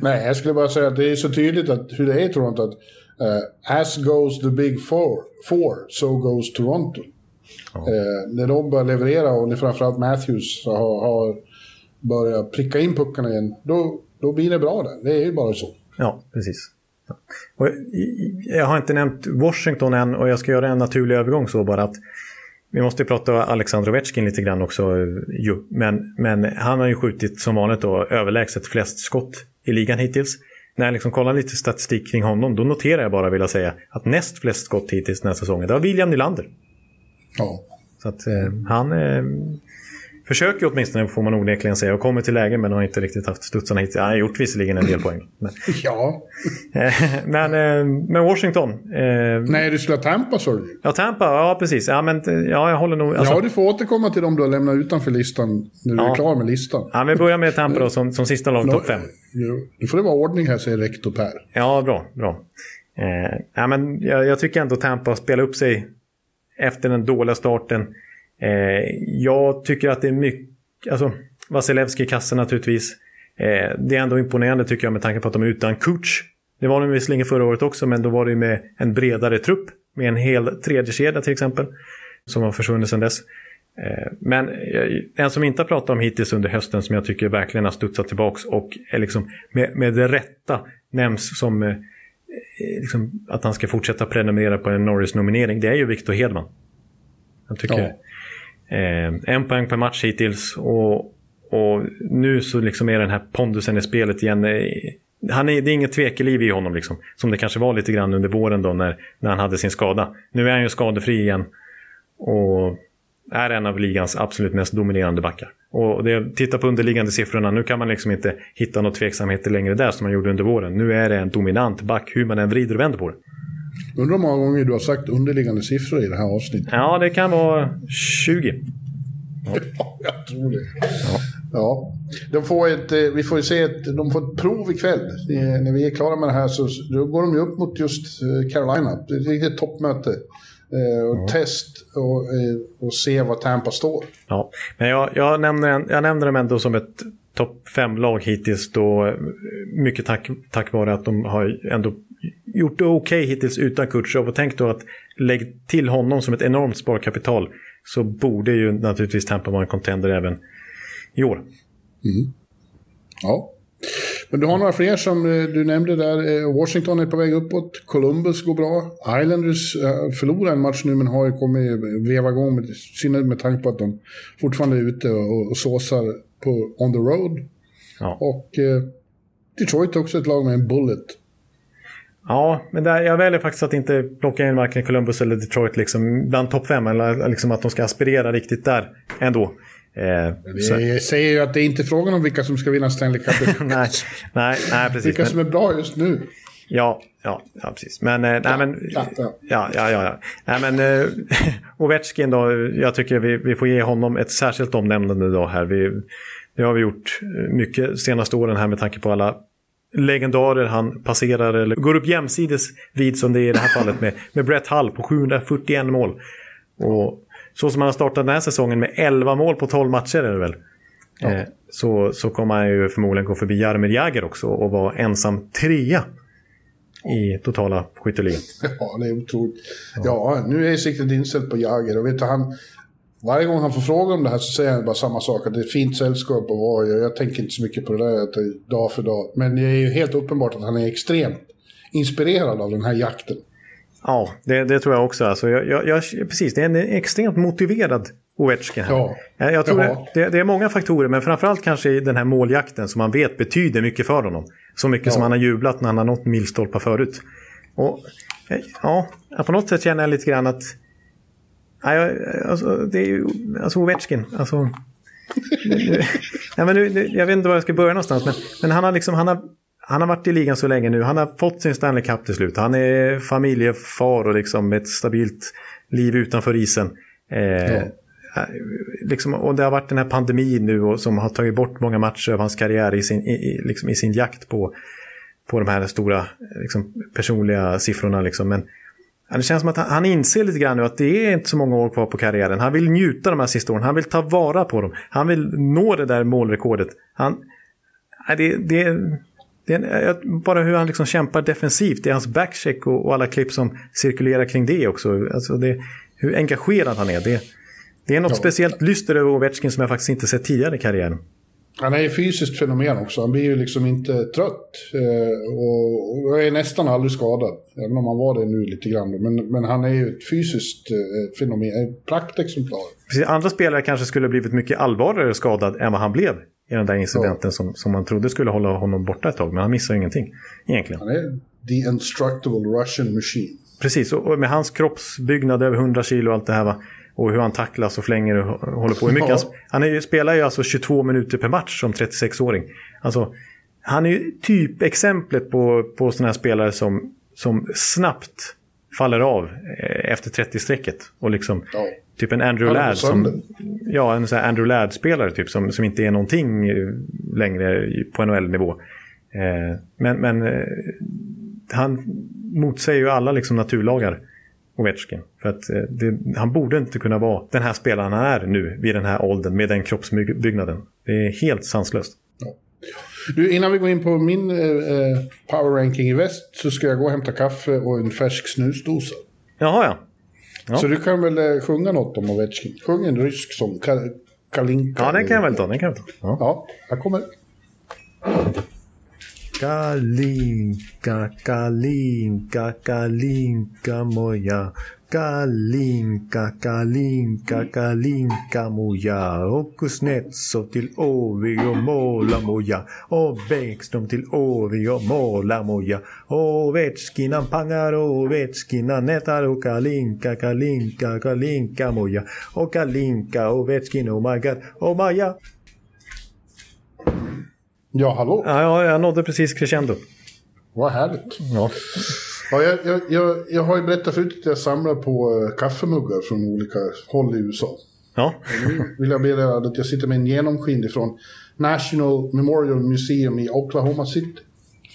Nej, jag skulle bara säga att det är så tydligt att, hur det är i Toronto. Att, eh, as goes the big four, four so goes Toronto. Eh, när de börjar leverera och när framförallt Matthews har, har börjat pricka in puckarna igen, då, då blir det bra där. Det är ju bara så. Ja, precis. Ja. Och jag har inte nämnt Washington än och jag ska göra en naturlig övergång så bara att vi måste ju prata Alexander Ovechkin lite grann också. ju. Men, men han har ju skjutit som vanligt då överlägset flest skott i ligan hittills. När jag liksom kollar lite statistik kring honom, då noterar jag bara, vill jag säga, att näst flest skott hittills den här säsongen, det var William Nylander. Ja. Så att eh, han eh, försöker åtminstone, får man onekligen säga, och kommer till lägen men har inte riktigt haft studsarna hit. Han har gjort visserligen en del poäng. Men, ja. eh, men, eh, men Washington. Eh, Nej, du skulle ha Tampa sa du ja, Tampa, ja precis. Ja, men, ja, jag håller nog... Alltså, Ja, du får återkomma till dem du har lämnat utanför listan när du Ja. är klar med listan. ja, vi börjar med Tampa då, som, som sista lag, topp fem. Nu får det vara ordning här, säger rektor Per. Ja, bra. bra. Eh, ja, men jag, jag tycker ändå Tampa spelar upp sig efter den dåliga starten. Eh, jag tycker att det är mycket... Alltså, Vasilevski i kassen naturligtvis. Eh, det är ändå imponerande tycker jag med tanke på att de är utan coach. Det var de visserligen förra året också, men då var det med en bredare trupp. Med en hel tredje kedja till exempel. Som har försvunnit sedan dess. Eh, Men eh, en som inte har pratat om hittills under hösten som jag tycker verkligen har studsat tillbaks och är liksom med, med det rätta nämns som eh, eh liksom, att han ska fortsätta prenumerera på en Norris-nominering. Det är ju Victor Hedman. Jag tycker eh, en poäng per match hittills och, och nu så liksom är den här pondusen i spelet igen. Eh, han är, det är inget tvekeliv i honom liksom. Som det kanske var lite grann under våren då när, när han hade sin skada. Nu är han ju skadefri igen. Och är en av ligans absolut mest dominerande backar. Och det, titta på underliggande siffrorna, nu kan man liksom inte hitta några tveksamheter längre där som man gjorde under våren. Nu är det en dominant back hur man än vrider och vänder på det. Undrar hur många gånger du har sagt underliggande siffror i det här avsnittet. Ja, det kan vara 20. Ja, jag tror det. Ja. De får ett, eh, vi får ju se ett, de får ett prov ikväll. När vi är klara med det här så då går de ju upp mot just eh, Carolina. Det är ett riktigt toppmöte. Eh, och Test och, och se var Tampa står. Ja, men jag, jag, nämner, jag nämner dem ändå som ett topp 5-lag hittills då mycket tack, tack vare att de har ändå gjort det okej hittills utan Kutjov. Och tänk då att lägg till honom som ett enormt sparkapital så borde ju naturligtvis Tampa vara en contender även i år. Ja. Men du har några fler som eh, du nämnde där. Eh, Washington är på väg uppåt. Columbus går bra. Islanders eh, förlorar en match nu men har ju kommit veva igång med, synnerhet med tanke på att de fortfarande är ute och, och såsar på on the road. Ja. Och eh, Detroit är också ett lag med en bullet. Ja, men där, jag väljer faktiskt att inte plocka in varken Columbus eller Detroit liksom, bland topp 5. Eller liksom att de ska aspirera riktigt där ändå. Eh, Jag säger ju att det är inte frågan om vilka som ska vinna Stanley Cup. nej, nej, nej, precis. vilka Men, som är bra just nu. Ja, ja, ja precis. Men, eh, nej, men, ja, ja, ja. ja, ja. Nej, men eh, Ovechkin då, jag tycker vi, vi får ge honom ett särskilt omnämnande då här. Vi, det har vi gjort mycket senaste åren här med tanke på alla legendarer han passerar eller går upp jämsides vid som det är i det här fallet med, med Brett Hull på 741 mål. Och så som han har startat den här säsongen med 11 mål på 12 matcher är det väl. Ja. Eh, så, så kommer han ju förmodligen gå förbi Jaromir Jagr också och vara ensam trea i totala skytteligan. Ja, det är otroligt. Ja. ja, nu är siktet inställt på Jagr och vet du, han, varje gång han får fråga om det här så säger han bara samma sak, att det är ett fint sällskap att vara i. Jag tänker inte så mycket på det där att det är dag för dag. Men det är ju helt uppenbart att han är extremt inspirerad av den här jakten. Ja, det, det tror jag också. Alltså, jag, jag, jag, precis, det är en extremt motiverad Ovechkin. Ja. Jag tror det, det, är många faktorer, men framförallt kanske i den här måljakten som man vet betyder mycket för honom. Så mycket ja. som han har jublat när han har nått milstolpar förut. Och ja, på något sätt känner jag lite grann att... Nej, alltså, det är ju... Alltså Ovechkin, alltså... ja, men nu, jag vet inte var jag ska börja någonstans, men, men han har liksom... Han har, han har varit i ligan så länge nu. Han har fått sin Stanley Cup till slut. Han är familjefar och liksom ett stabilt liv utanför isen. Eh, ja. Eh, liksom, och det har varit den här pandemin nu och, som har tagit bort många matcher av hans karriär i sin, i, liksom, i sin jakt på, på de här stora liksom, personliga siffrorna. Liksom. Men det känns som att han, han inser lite grann nu att det är inte så många år kvar på karriären. Han vill njuta de här sista åren, han vill ta vara på dem. Han vill nå det där målrekordet. Han, det, det, det bara hur han liksom kämpar defensivt, det är hans backcheck och, och alla klipp som cirkulerar kring det också. Alltså det, hur engagerad han är. Det, det är något ja. speciellt lyster över Ovechkin som jag faktiskt inte sett tidigare i karriären. Han är ju fysiskt fenomen också. Han blir ju liksom inte trött. Eh, och, och är nästan aldrig skadad. Även om han var det nu lite grann. Men, men han är ju ett fysiskt eh, fenomen. Ett praktexemplar. Precis, andra spelare kanske skulle blivit mycket allvarligare skadad än vad han blev. I den där incidenten ja. som, som man trodde skulle hålla honom borta ett tag. Men han missar ingenting egentligen. Han är the instructable Russian machine. Precis, och med hans kroppsbyggnad över 100 kilo och allt det här. Va? Och hur han tacklas och flänger och håller på. Hur mycket ja. han, han är, spelar ju alltså 22 minuter per match som 36-åring. Alltså, han är ju typexemplet på, på sådana här spelare som, som snabbt faller av eh, efter 30-strecket. Och liksom, ja. typ en Andrew Ladd. Som, ja, en sån Andrew Ladd-spelare typ, som, som inte är någonting längre på NHL-nivå. Eh, men men eh, han motsäger ju alla liksom naturlagar. Ovechkin. För att eh, det, han borde inte kunna vara den här spelaren han är nu vid den här åldern med den kroppsbyggnaden. Det är helt sanslöst. Ja. Du, innan vi går in på min eh, eh, power ranking i väst så ska jag gå och hämta kaffe och en färsk snusdosa. Jaha, ja. ja. Så du kan väl eh, sjunga något om Ovechkin? Sjung en rysk sång. Kalinka. Ja, den kan jag väl ta. Den kan jag ta. Ja, ja här kommer. Kalinka, kalinka, kalinka moja. Kalinka, kalinka, kalinka moja. Och Kuznetsov till Åvi och Måla Och Bäckström till Åvi och Måla moja. Ovechkinan pangar, Ovechkinan nätar och Kalinka, kalinka, kalinka moja. Och Kalinka, Ovechkin, oh my god, oh Maja. Ja, hallå? Ja, jag nådde precis crescendo. Vad härligt. Ja. Ja, jag, jag, jag, jag har ju berättat förut att jag samlar på eh, kaffemuggar från olika håll i USA. Ja. Nu vill jag meddela att jag sitter med en genomskinlig från National Memorial Museum i Oklahoma City.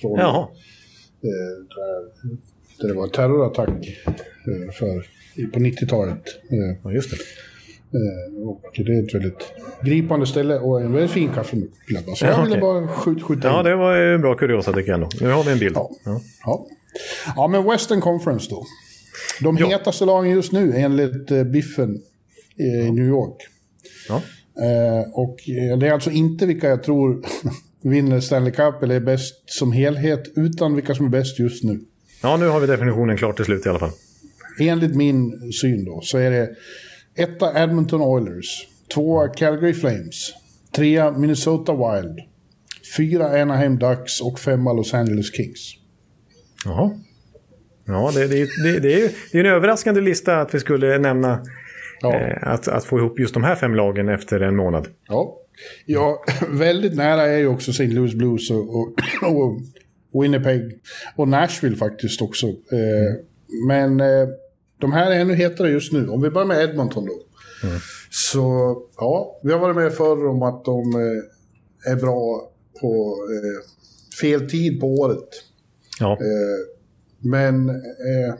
Från, Jaha. Eh, där, där det var en terrorattack eh, för, på 90-talet. Eh, ja, just det. Eh, och det är ett väldigt gripande ställe och en väldigt fin kaffemugg. Så jag ville okay. bara skjuta, skjuta Ja, det var en bra kuriosa tycker jag ändå. Nu har vi en bild. Ja, ja. ja. ja men Western Conference då. De ja. hetaste lagen just nu enligt eh, Biffen i New York. Ja. Eh, och det är alltså inte vilka jag tror vinner Stanley Cup eller är bäst som helhet, utan vilka som är bäst just nu. Ja, nu har vi definitionen klart till slut i alla fall. Enligt min syn då, så är det Etta Edmonton Oilers. Tvåa Calgary Flames. Trea Minnesota Wild. Fyra Anaheim Ducks och femma Los Angeles Kings. Jaha. Ja, det, det, det, det är det är en överraskande lista att vi skulle nämna ja. eh, att, att få ihop just de här fem lagen efter en månad. Ja, ja väldigt nära är ju också St. Louis Blues och, och, och Winnipeg och Nashville faktiskt också. Eh, men eh, de här är ännu hetare just nu. Om vi börjar med Edmonton då. Mm. Så ja, vi har varit med förr om att de eh, är bra på eh, fel tid på året. Ja. Eh, men eh,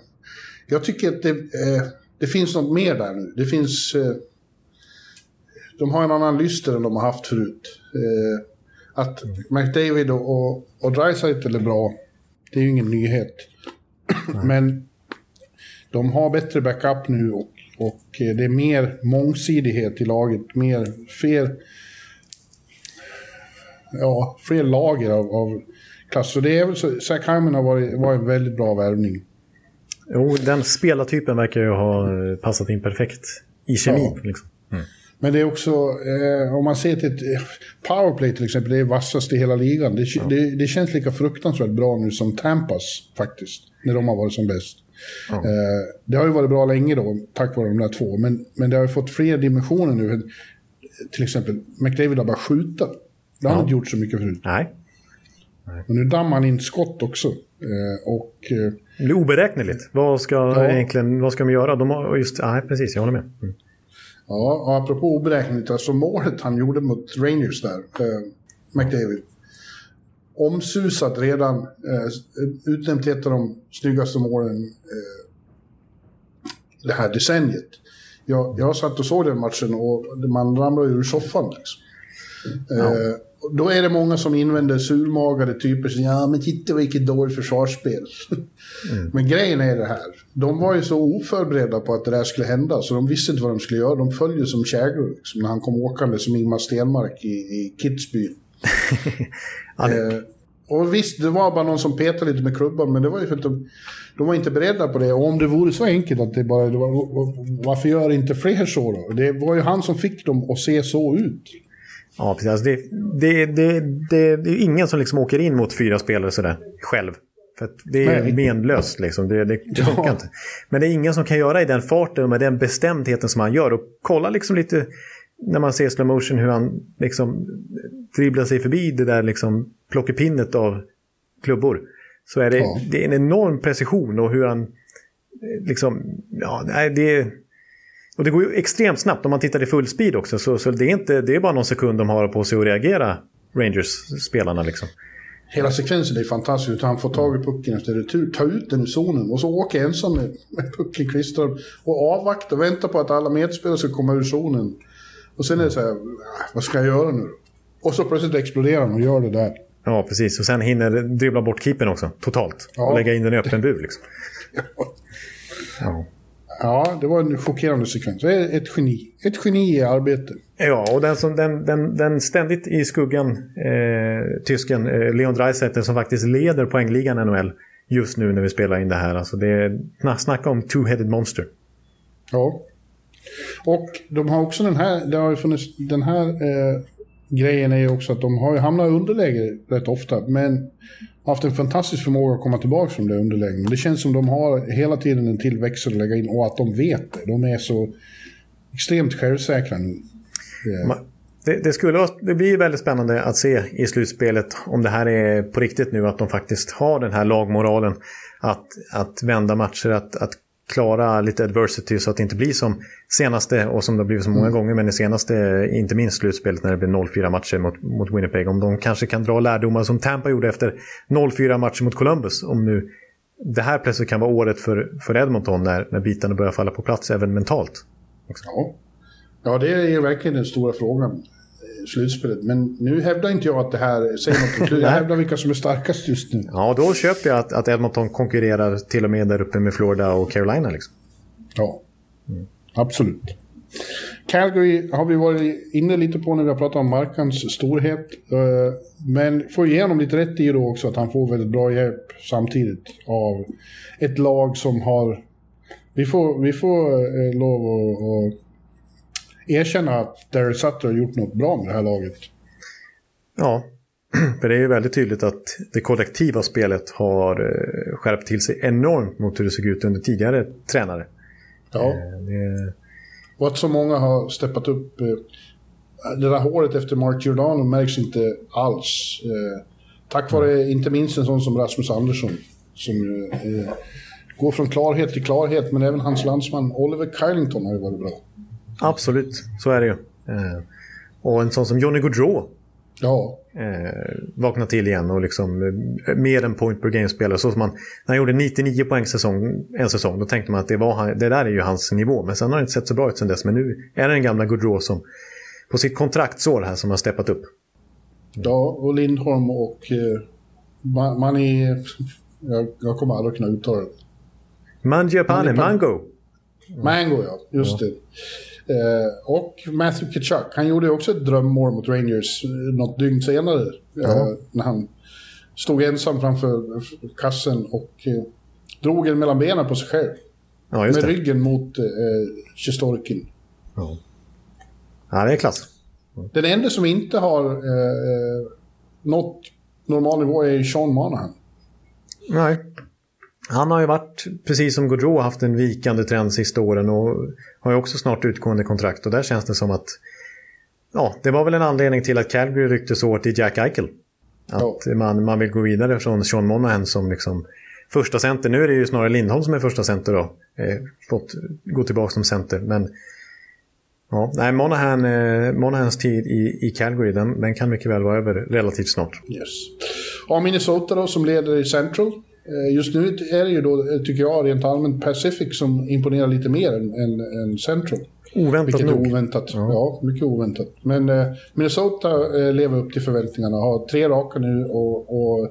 jag tycker att det, eh, det finns något mer där nu. Det finns... Eh, de har en annan lyster än de har haft förut. Att McDavid och, och, och Dreisaitl är bra, det är ju ingen nyhet. Men de har bättre backup nu och, och det är mer mångsidighet i laget. Mer, fler, ja, fler lager av, av klass. Så det är väl så, Zach Hyman har varit, varit en väldigt bra värvning. Jo, den spelartypen verkar ju ha passat in perfekt i kemin. Ja. Liksom. Mm. Men det är också, eh, om man ser till ett eh, powerplay till exempel, det är vassast i hela ligan. Det, ja. det, det, känns lika fruktansvärt bra nu som Tampas faktiskt, när de har varit som bäst. Ja. Eh, det har ju varit bra länge då, tack vare de där två, men, men det har ju fått fler dimensioner nu. Till exempel, McDavid har bara skjuta. Det har han inte gjort så mycket förut. Nej. Nej. Och nu dammar han in skott också. Eh, och, eh, det är oberäkneligt. Vad ska, ja. egentligen, vad ska de göra? De har, just, nej, precis, jag håller med. Mm. Ja, och apropå oberäkneligt, alltså målet han gjorde mot Rangers där, eh, McDavid. Omsusat redan, eh, utnämnt ett av de snyggaste målen eh, det här decenniet. Jag, jag satt och såg den matchen och man ramlade ur soffan. Liksom. Ja. Eh, då är det många som invänder surmagade typer som ja men titta vilket dåligt försvarsspel. Mm. men grejen är det här, de var ju så oförberedda på att det där skulle hända så de visste inte vad de skulle göra. De följde som käglor liksom, när han kom åkande som Ingmar Stenmark i, i Kidsby. eh, och visst, det var bara någon som petade lite med klubban, men det var ju för att de, de var inte beredda på det. Och om det vore så enkelt att det bara... Det var, varför gör inte fler så då? Det var ju han som fick dem att se så ut. Ja, precis. Alltså det, det, det, det, det är ingen som liksom åker in mot fyra spelare sådär själv. För det är Nej. menlöst liksom. Det, det, det funkar ja. inte. Men det är ingen som kan göra i den farten och med den bestämdheten som han gör. Och kolla liksom lite när man ser slow motion hur han liksom dribblar sig förbi det där liksom plockepinnet av klubbor. Så är det, ja. det är en enorm precision och hur han liksom, ja, det och det går ju extremt snabbt om man tittar i fullspeed också. Så, så det, är inte, det är bara någon sekund de har på sig att reagera, Rangers-spelarna. Liksom. Hela sekvensen är fantastisk. Han får tag i pucken efter retur, tar ut den ur zonen och så åker ensam med, med pucken klistrad och avvaktar och väntar på att alla medspelare ska komma ur zonen. Och sen är det så här, ah, vad ska jag göra nu? Och så plötsligt exploderar han och gör det där. Ja, precis. Och sen hinner dribbla bort keepern också, totalt. Ja. Och lägga in den i öppen bur liksom. ja. Ja, det var en chockerande sekvens. Ett geni. Ett geni i arbete. Ja, och den, som, den, den, den ständigt i skuggan, eh, tysken eh, Leon Draisaitl som faktiskt leder poängligan NHL just nu när vi spelar in det här. Alltså det är, snacka om two-headed monster. Ja. Och de har också den här, det har funnits, den här eh, grejen är ju också att de har hamnat i underläge rätt ofta. Men haft en fantastisk förmåga att komma tillbaka från det underläget. Men det känns som de har hela tiden en tillväxt att lägga in och att de vet det. De är så extremt självsäkra eh. nu. Det, det, skulle, det blir väldigt spännande att se i slutspelet om det här är på riktigt nu. Att de faktiskt har den här lagmoralen. Att, att vända matcher, att, att klara lite adversity så att det inte blir som senaste, och som det har blivit så många mm. gånger, men det senaste, inte minst slutspelet när det blev 0-4 matcher mot, mot Winnipeg. Om de kanske kan dra lärdomar som Tampa gjorde efter 0-4 matcher mot Columbus. Om nu det här plötsligt kan vara året för, för Edmonton när, när bitarna börjar falla på plats även mentalt. Ja. ja, det är verkligen den stora frågan slutspelet. Men nu hävdar inte jag att det här säger något. Jag hävdar vilka som är starkast just nu. Ja, då köper jag att, att Edmonton konkurrerar till och med där uppe med Florida och Carolina. Liksom. Ja, mm. absolut. Calgary har vi varit inne lite på när vi har pratat om Markans storhet. Eh, men får igenom lite rätt i då också att han får väldigt bra hjälp samtidigt av ett lag som har... Vi får, vi får eh, lov att erkänna att Daryl Sutter har gjort något bra med det här laget. Ja, för det är ju väldigt tydligt att det kollektiva spelet har eh, skärpt till sig enormt mot hur det såg ut under tidigare tränare. Ja. Eh, det... Och att så många har steppat upp. Eh, det där håret efter Mark Giordano märks inte alls. Tack vare inte minst en sån som Rasmus Andersson. Som går från klarhet till klarhet, men även hans landsman Oliver Kylington har ju varit bra. Absolut, så är det ju. Eh, och en sån som Johnny Gaudreau Ja, eh, vakna till igen och liksom eh, mer än point per game-spelare. Så som man, när han gjorde 99 poäng säsong, en säsong, då tänkte man att det, var, det där är ju hans nivå. Men sen har det inte sett så bra ut sen dess. Men nu är det den gamla Gaudreau som på sitt kontraktsår här som har steppat upp. ja och Lindholm och man, man är... Jag, jag kommer aldrig kunna uttala det. Mangiapane, Mango. Mango, ja. Just det. Eh, och Matthew Kitchuk. Han gjorde också ett drömmål mot Rangers eh, något dygn senare. Eh, när han stod ensam framför kassen och drog den mellan benen på sig själv. Ja, med det. ryggen mot eh, Sjestorokin. Ja. ja, det är klass. Den enda som inte har eh, nått normal nivå är Sean Monahan. Nej. Han har ju varit, precis som Gaudreau, haft en vikande trend sista åren och har ju också snart utgående kontrakt. Och där känns det som att... Ja, det var väl en anledning till att Calgary rycktes åt i Jack Eichel. Att man, man vill gå vidare från Sean Monahan som liksom första center. Nu är det ju snarare Lindholm som är första center då. Eh, fått gå tillbaka som center. Men ja, nej, Monahan, eh, Monahans tid i, i Calgary, den, den kan mycket väl vara över relativt snart. Yes. Ja, Minnesota då som leder i Central. Eh, Just nu är det ju då, eh, tycker jag, rent allmänt Pacific som imponerar lite mer än, än, än Central. Oväntat Vilket nog. oväntat. Ja. mycket oväntat. Men eh, Minnesota eh, lever upp till förväntningarna. Har tre raka nu och, och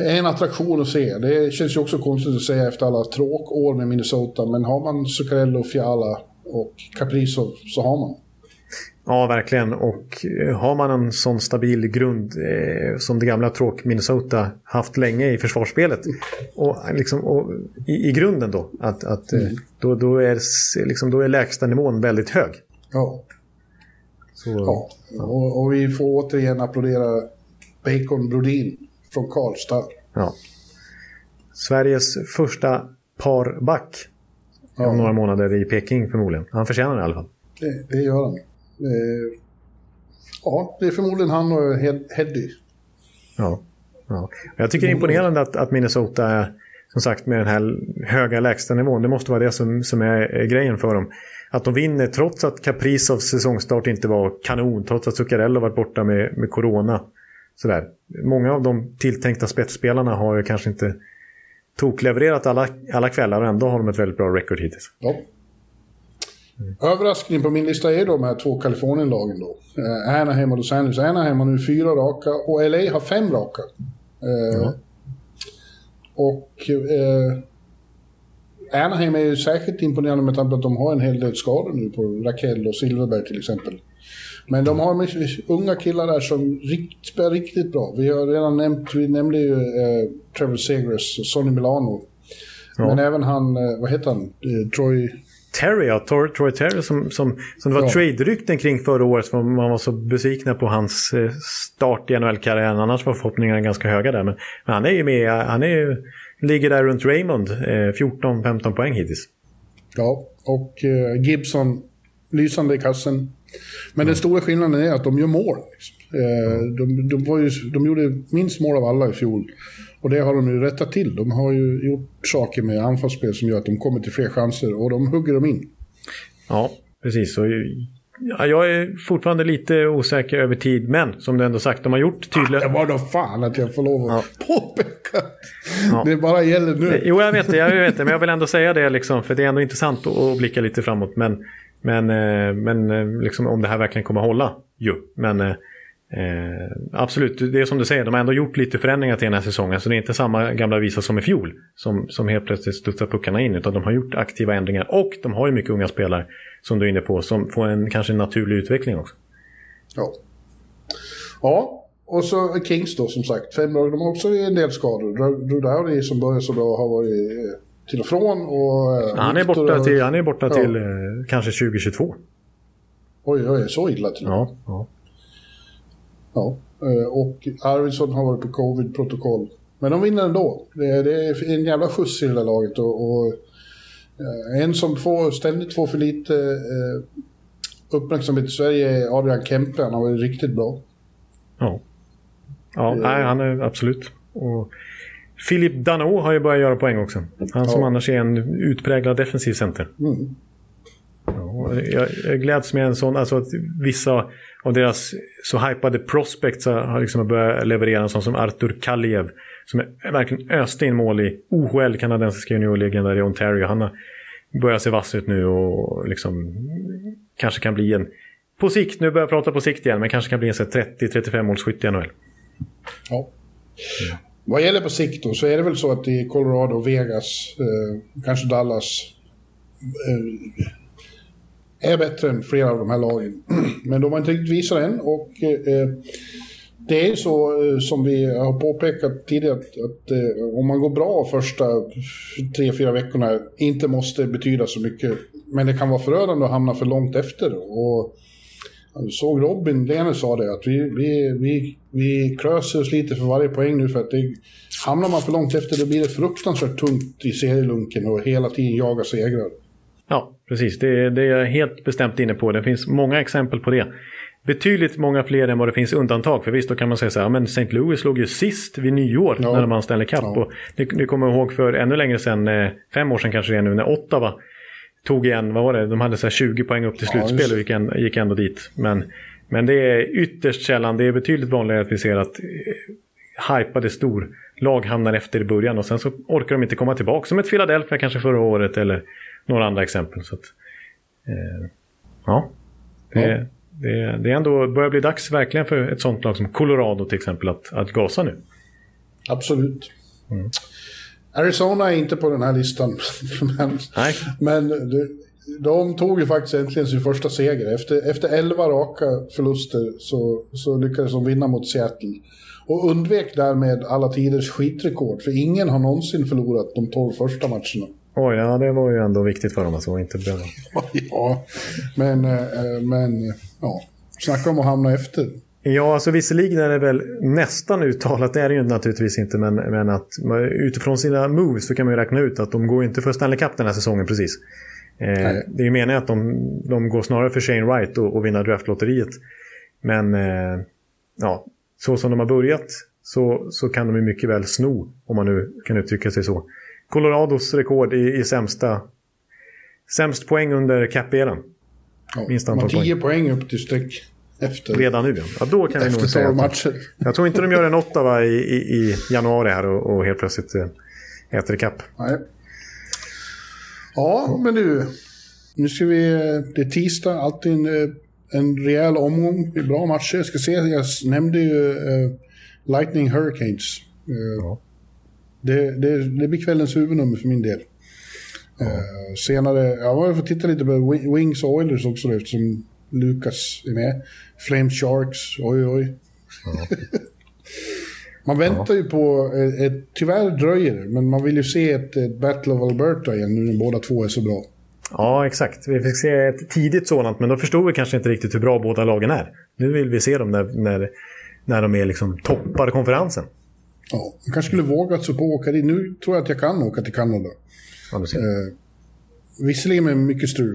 är en attraktion att se. Det känns ju också konstigt att säga efter alla tråkår med Minnesota. Men har man Zuccarello, Fiala och Kaprizov så har man. Ja, verkligen. Och eh, har man en sån stabil grund eh, som det gamla tråk Minnesota haft länge i försvarsspelet. Och, liksom, och i, i grunden då, att, att, eh, då, då, är, liksom, då är lägsta nivån väldigt hög. Ja. Så, ja. Och, och vi får återigen applådera Bacon Brodin från Karlstad. ja. Sveriges första parback Ja. om några månader i Peking förmodligen. Han förtjänar det i alla fall. Det, det gör han. Eh, ja, det är förmodligen han och Hed- Heddy. Ja. ja. Jag tycker det är imponerande att, att Minnesota, är, som sagt, med den här höga lägstanivån, det måste vara det som, som är är grejen för dem. Att de vinner trots att Kaprizovs säsongstart inte var kanon, trots att Zuccarello varit borta med, med corona. Sådär. Många av de tilltänkta spetsspelarna har ju kanske inte toklevererat alla, alla kvällar och ändå har de ett väldigt bra record hittills. Ja. Överraskning på min lista är de här två Kalifornien-lagen då. Eh, Anaheim och Los Angeles. Anaheim har nu fyra raka och LA har fem raka. Eh, Och eh, Anaheim är ju särskilt imponerande med tanke på att de har en hel del skador nu på Rakell och Silverberg till exempel. Men de har unga killar där som rikt, spelar riktigt bra. Vi har redan nämnt, vi nämnde ju eh, Trevor Segras och Sonny Milano. Men även han, eh, vad heter han, eh, Troy... Terry, ja, Tor, Troy Terry som, som, som det var Ja. trade-rykten kring förra året. För man var så besvikna på hans eh, start i NHL-karriären. Annars var förhoppningarna ganska höga där. Men, men han är ju med, han är ju, ligger där runt Raymond. Eh, 14-15 poäng hittills. Ja, och eh, Gibson, lysande i kassen. Men den stora skillnaden är att de gör mål. Liksom. Eh, de, de, var ju, de gjorde minst mål av alla i fjol. Och det har de ju rättat till. De har ju gjort saker med anfallsspel som gör att de kommer till fler chanser och de hugger dem in. Ja, precis. Så, ja, jag är fortfarande lite osäker över tid. Men som du ändå sagt, de har gjort tydliga... Det var då fan att jag får lov att påpeka. Ja. Det bara gäller nu. Jo, jag vet det, jag vet det. Men jag vill ändå säga det, liksom, för det är ändå intressant att, att blicka lite framåt. Men, men, eh, men eh, liksom, om det här verkligen kommer hålla, ju. Men eh, absolut, det är som du säger, de har ändå gjort lite förändringar till den här säsongen. Så det är inte samma gamla visa som i fjol, som, som helt plötsligt studsar puckarna in. Utan de har gjort aktiva ändringar. Och de har ju mycket unga spelare, som du är inne på, som får en kanske en naturlig utveckling också. Ja. ja, och så Kings då som sagt. Fem lag. De har också en del skador. Dowdy som började så bra har varit eh, till och från. Och, eh, Han är borta till, han är borta Ja. till eh, kanske 2022. Oj, oj, så illa till och med. Ja, ja. Ja. eh, Och Arvidsson har varit på covid-protokoll. Men de vinner ändå. Det, det är en jävla skjuts i det där laget. Och, och eh, en som får, ständigt får för lite eh, uppmärksamhet i Sverige är Adrian Kempe. Han har varit riktigt bra. ja. Ja, nej, han är absolut. Och Philip Dano har ju börjat göra poäng också. Han som Ja. annars är en utpräglad defensiv center. Mm. Ja, jag, jag gläds med en sån, alltså att vissa av deras så hypade prospects har liksom börjat leverera en sån som Artur Kaliev. Som är verkligen öste in mål i OHL, kanadensiska juniorligan där i Ontario. Han har börjat se vass ut nu och liksom kanske kan bli en, på sikt, nu börjar jag prata på sikt igen, men kanske kan bli en 30-35 målsskytt i NHL. Ja. Vad gäller på sikt då, så är det väl så att i Colorado, Vegas, eh, kanske Dallas eh, är bättre än flera av de här lagen. Men de har inte riktigt visat än och eh, det är ju så eh, som vi har påpekat tidigare att, att eh, om man går bra första tre, fyra veckorna inte måste betyda så mycket. Men det kan vara förödande att hamna för långt efter. Och såg Robin Lehner sa det, att vi, vi, vi, vi klöser oss lite för varje poäng nu för att det, hamnar man för långt efter då blir det fruktansvärt tungt i serielunken och hela tiden jaga segrar. Ja, precis. Det, det är jag helt bestämt inne på. Det finns många exempel på det. Betydligt många fler än vad det finns undantag. För visst, då kan man säga så här, men St. Louis låg ju sist vid nyår Ja. när de vann Stanley Cup. Ja. Och det kommer jag ihåg för ännu längre sedan, eh, fem år sedan kanske det är nu, när Ottawa tog igen, vad var det, de hade så här 20 poäng upp till slutspel och gick, en, gick ändå dit. Men, men det är ytterst sällan, det är betydligt vanligare att vi ser att eh, hypade stor lag hamnar efter i början och sen så orkar de inte komma tillbaka. Som ett Philadelphia kanske förra året eller några andra exempel. Så att, eh, ja, det, Ja. Det, det är ändå börjar bli dags verkligen för ett sånt lag som Colorado till exempel att, att gasa nu. Absolut. Arizona är inte på den här listan. men Nej. men de, de tog ju faktiskt äntligen sin första seger. Efter, efter 11 raka förluster så, så lyckades de vinna mot Seattle. Och undvek därmed alla tiders skitrekord. För ingen har någonsin förlorat de 12 första matcherna. Oj, ja det var ju ändå viktigt för dem att inte behöva... Ja, men, eh, men ja. Snacka om att hamna efter. Ja, alltså visserligen är det väl nästan uttalat, det är det ju naturligtvis inte, men, men att utifrån sina moves så kan man ju räkna ut att de går inte för Stanley Cup den här säsongen precis. Eh, det är ju meningen att de, de går snarare för Shane Wright och, och vinna draftlotteriet. Men eh, ja, så som de har börjat så, så kan de ju mycket väl sno, om man nu kan uttrycka sig så. Colorados rekord i, i sämsta, sämst poäng under cap-eran. Ja, Minst antal 10 poäng upp till streck efter, Redan nu ja. ja då kan vi nog efter säga 12 att, matcher. Jag tror inte de gör en Ottawa i, i, i januari här och, och helt plötsligt eh, äter ikapp. Nej. Ja, men du. Nu ska vi... Det är tisdag, alltid en, eh, en rejäl omgång. Det är bra matcher. Jag ska se, jag nämnde ju eh, Lightning Hurricanes. Eh, Ja. Det, det, det blir kvällens huvudnummer för min del. Eh, senare, ja, jag får titta lite på Wi- Wings och Oilers också då, eftersom Lukas är med. Flame Sharks, oj oj. man väntar ju på, eh, ett, tyvärr dröjer det, men man vill ju se ett, ett Battle of Alberta igen nu när båda två är så bra. ja, exakt. Vi fick se ett tidigt sådant, men då förstod vi kanske inte riktigt hur bra båda lagen är. Nu vill vi se dem när, när, när de är liksom toppar konferensen. Ja, man kanske skulle vågat sig på att åka dit. Nu tror jag att jag kan åka till Kanada. Ja. Eh, visserligen med mycket strul.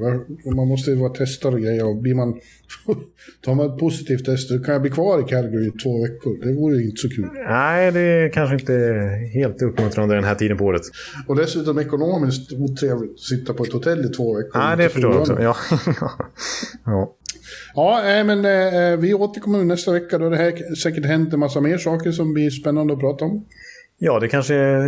Man måste ju vara testad och grejer. Och blir man, tar man ett positivt test då kan jag bli kvar i Calgary i två veckor. Det vore ju inte så kul. Nej, det är kanske inte helt uppmuntrande den här tiden på året. Och dessutom ekonomiskt otrevligt att sitta på ett hotell i två veckor. Nej, det förstår jag också. Ja. ja. Ja, men eh, vi återkommer nästa vecka. Då det här säkert hänt en massa mer saker som blir spännande att prata om. Ja, det kanske eh,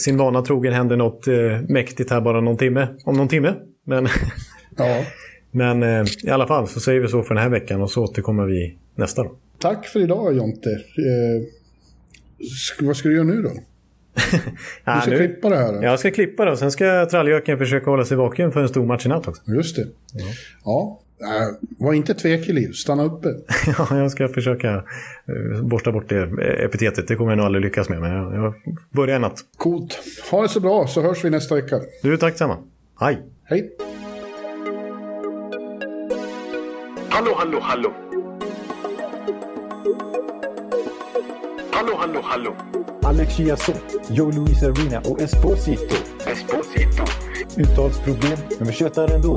sin vana trogen händer något eh, mäktigt här bara någon timme. Om någon timme. Men, Ja. men eh, i alla fall så säger vi så för den här veckan och så återkommer vi nästa då. Tack för idag Jonte. Eh, vad ska du göra nu då? Ja, Du ska nu- klippa det här. då? Jag ska klippa det och sen ska trallgöken försöka hålla sig vaken för en stor match i natt också. Just det. Ja. Eh, var inte tvekig Liv. Stanna uppe. Ja, jag ska försöka eh, borsta bort det eh, epitetet. Det kommer jag nog aldrig lyckas med, men jag, jag börjar i natt. Coolt. Ha det så bra så hörs vi nästa vecka. Du, tack samma. Hej! Hej. Hallå, hallå, hallå. Hallå, hallå, hallå. Alex Chiazot, Joe Luis Arena och Esposito. Esposito. Uttalsproblem, men vi tjötar ändå.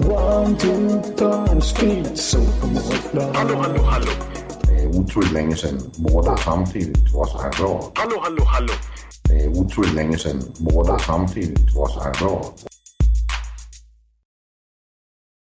One, two, three, speed, so Hallå, hallå, hallå. Det är otroligt länge sedan båda samtidigt var så här bra. Hallå, hallå, hallå. Det är otroligt länge sedan båda samtidigt var så här bra.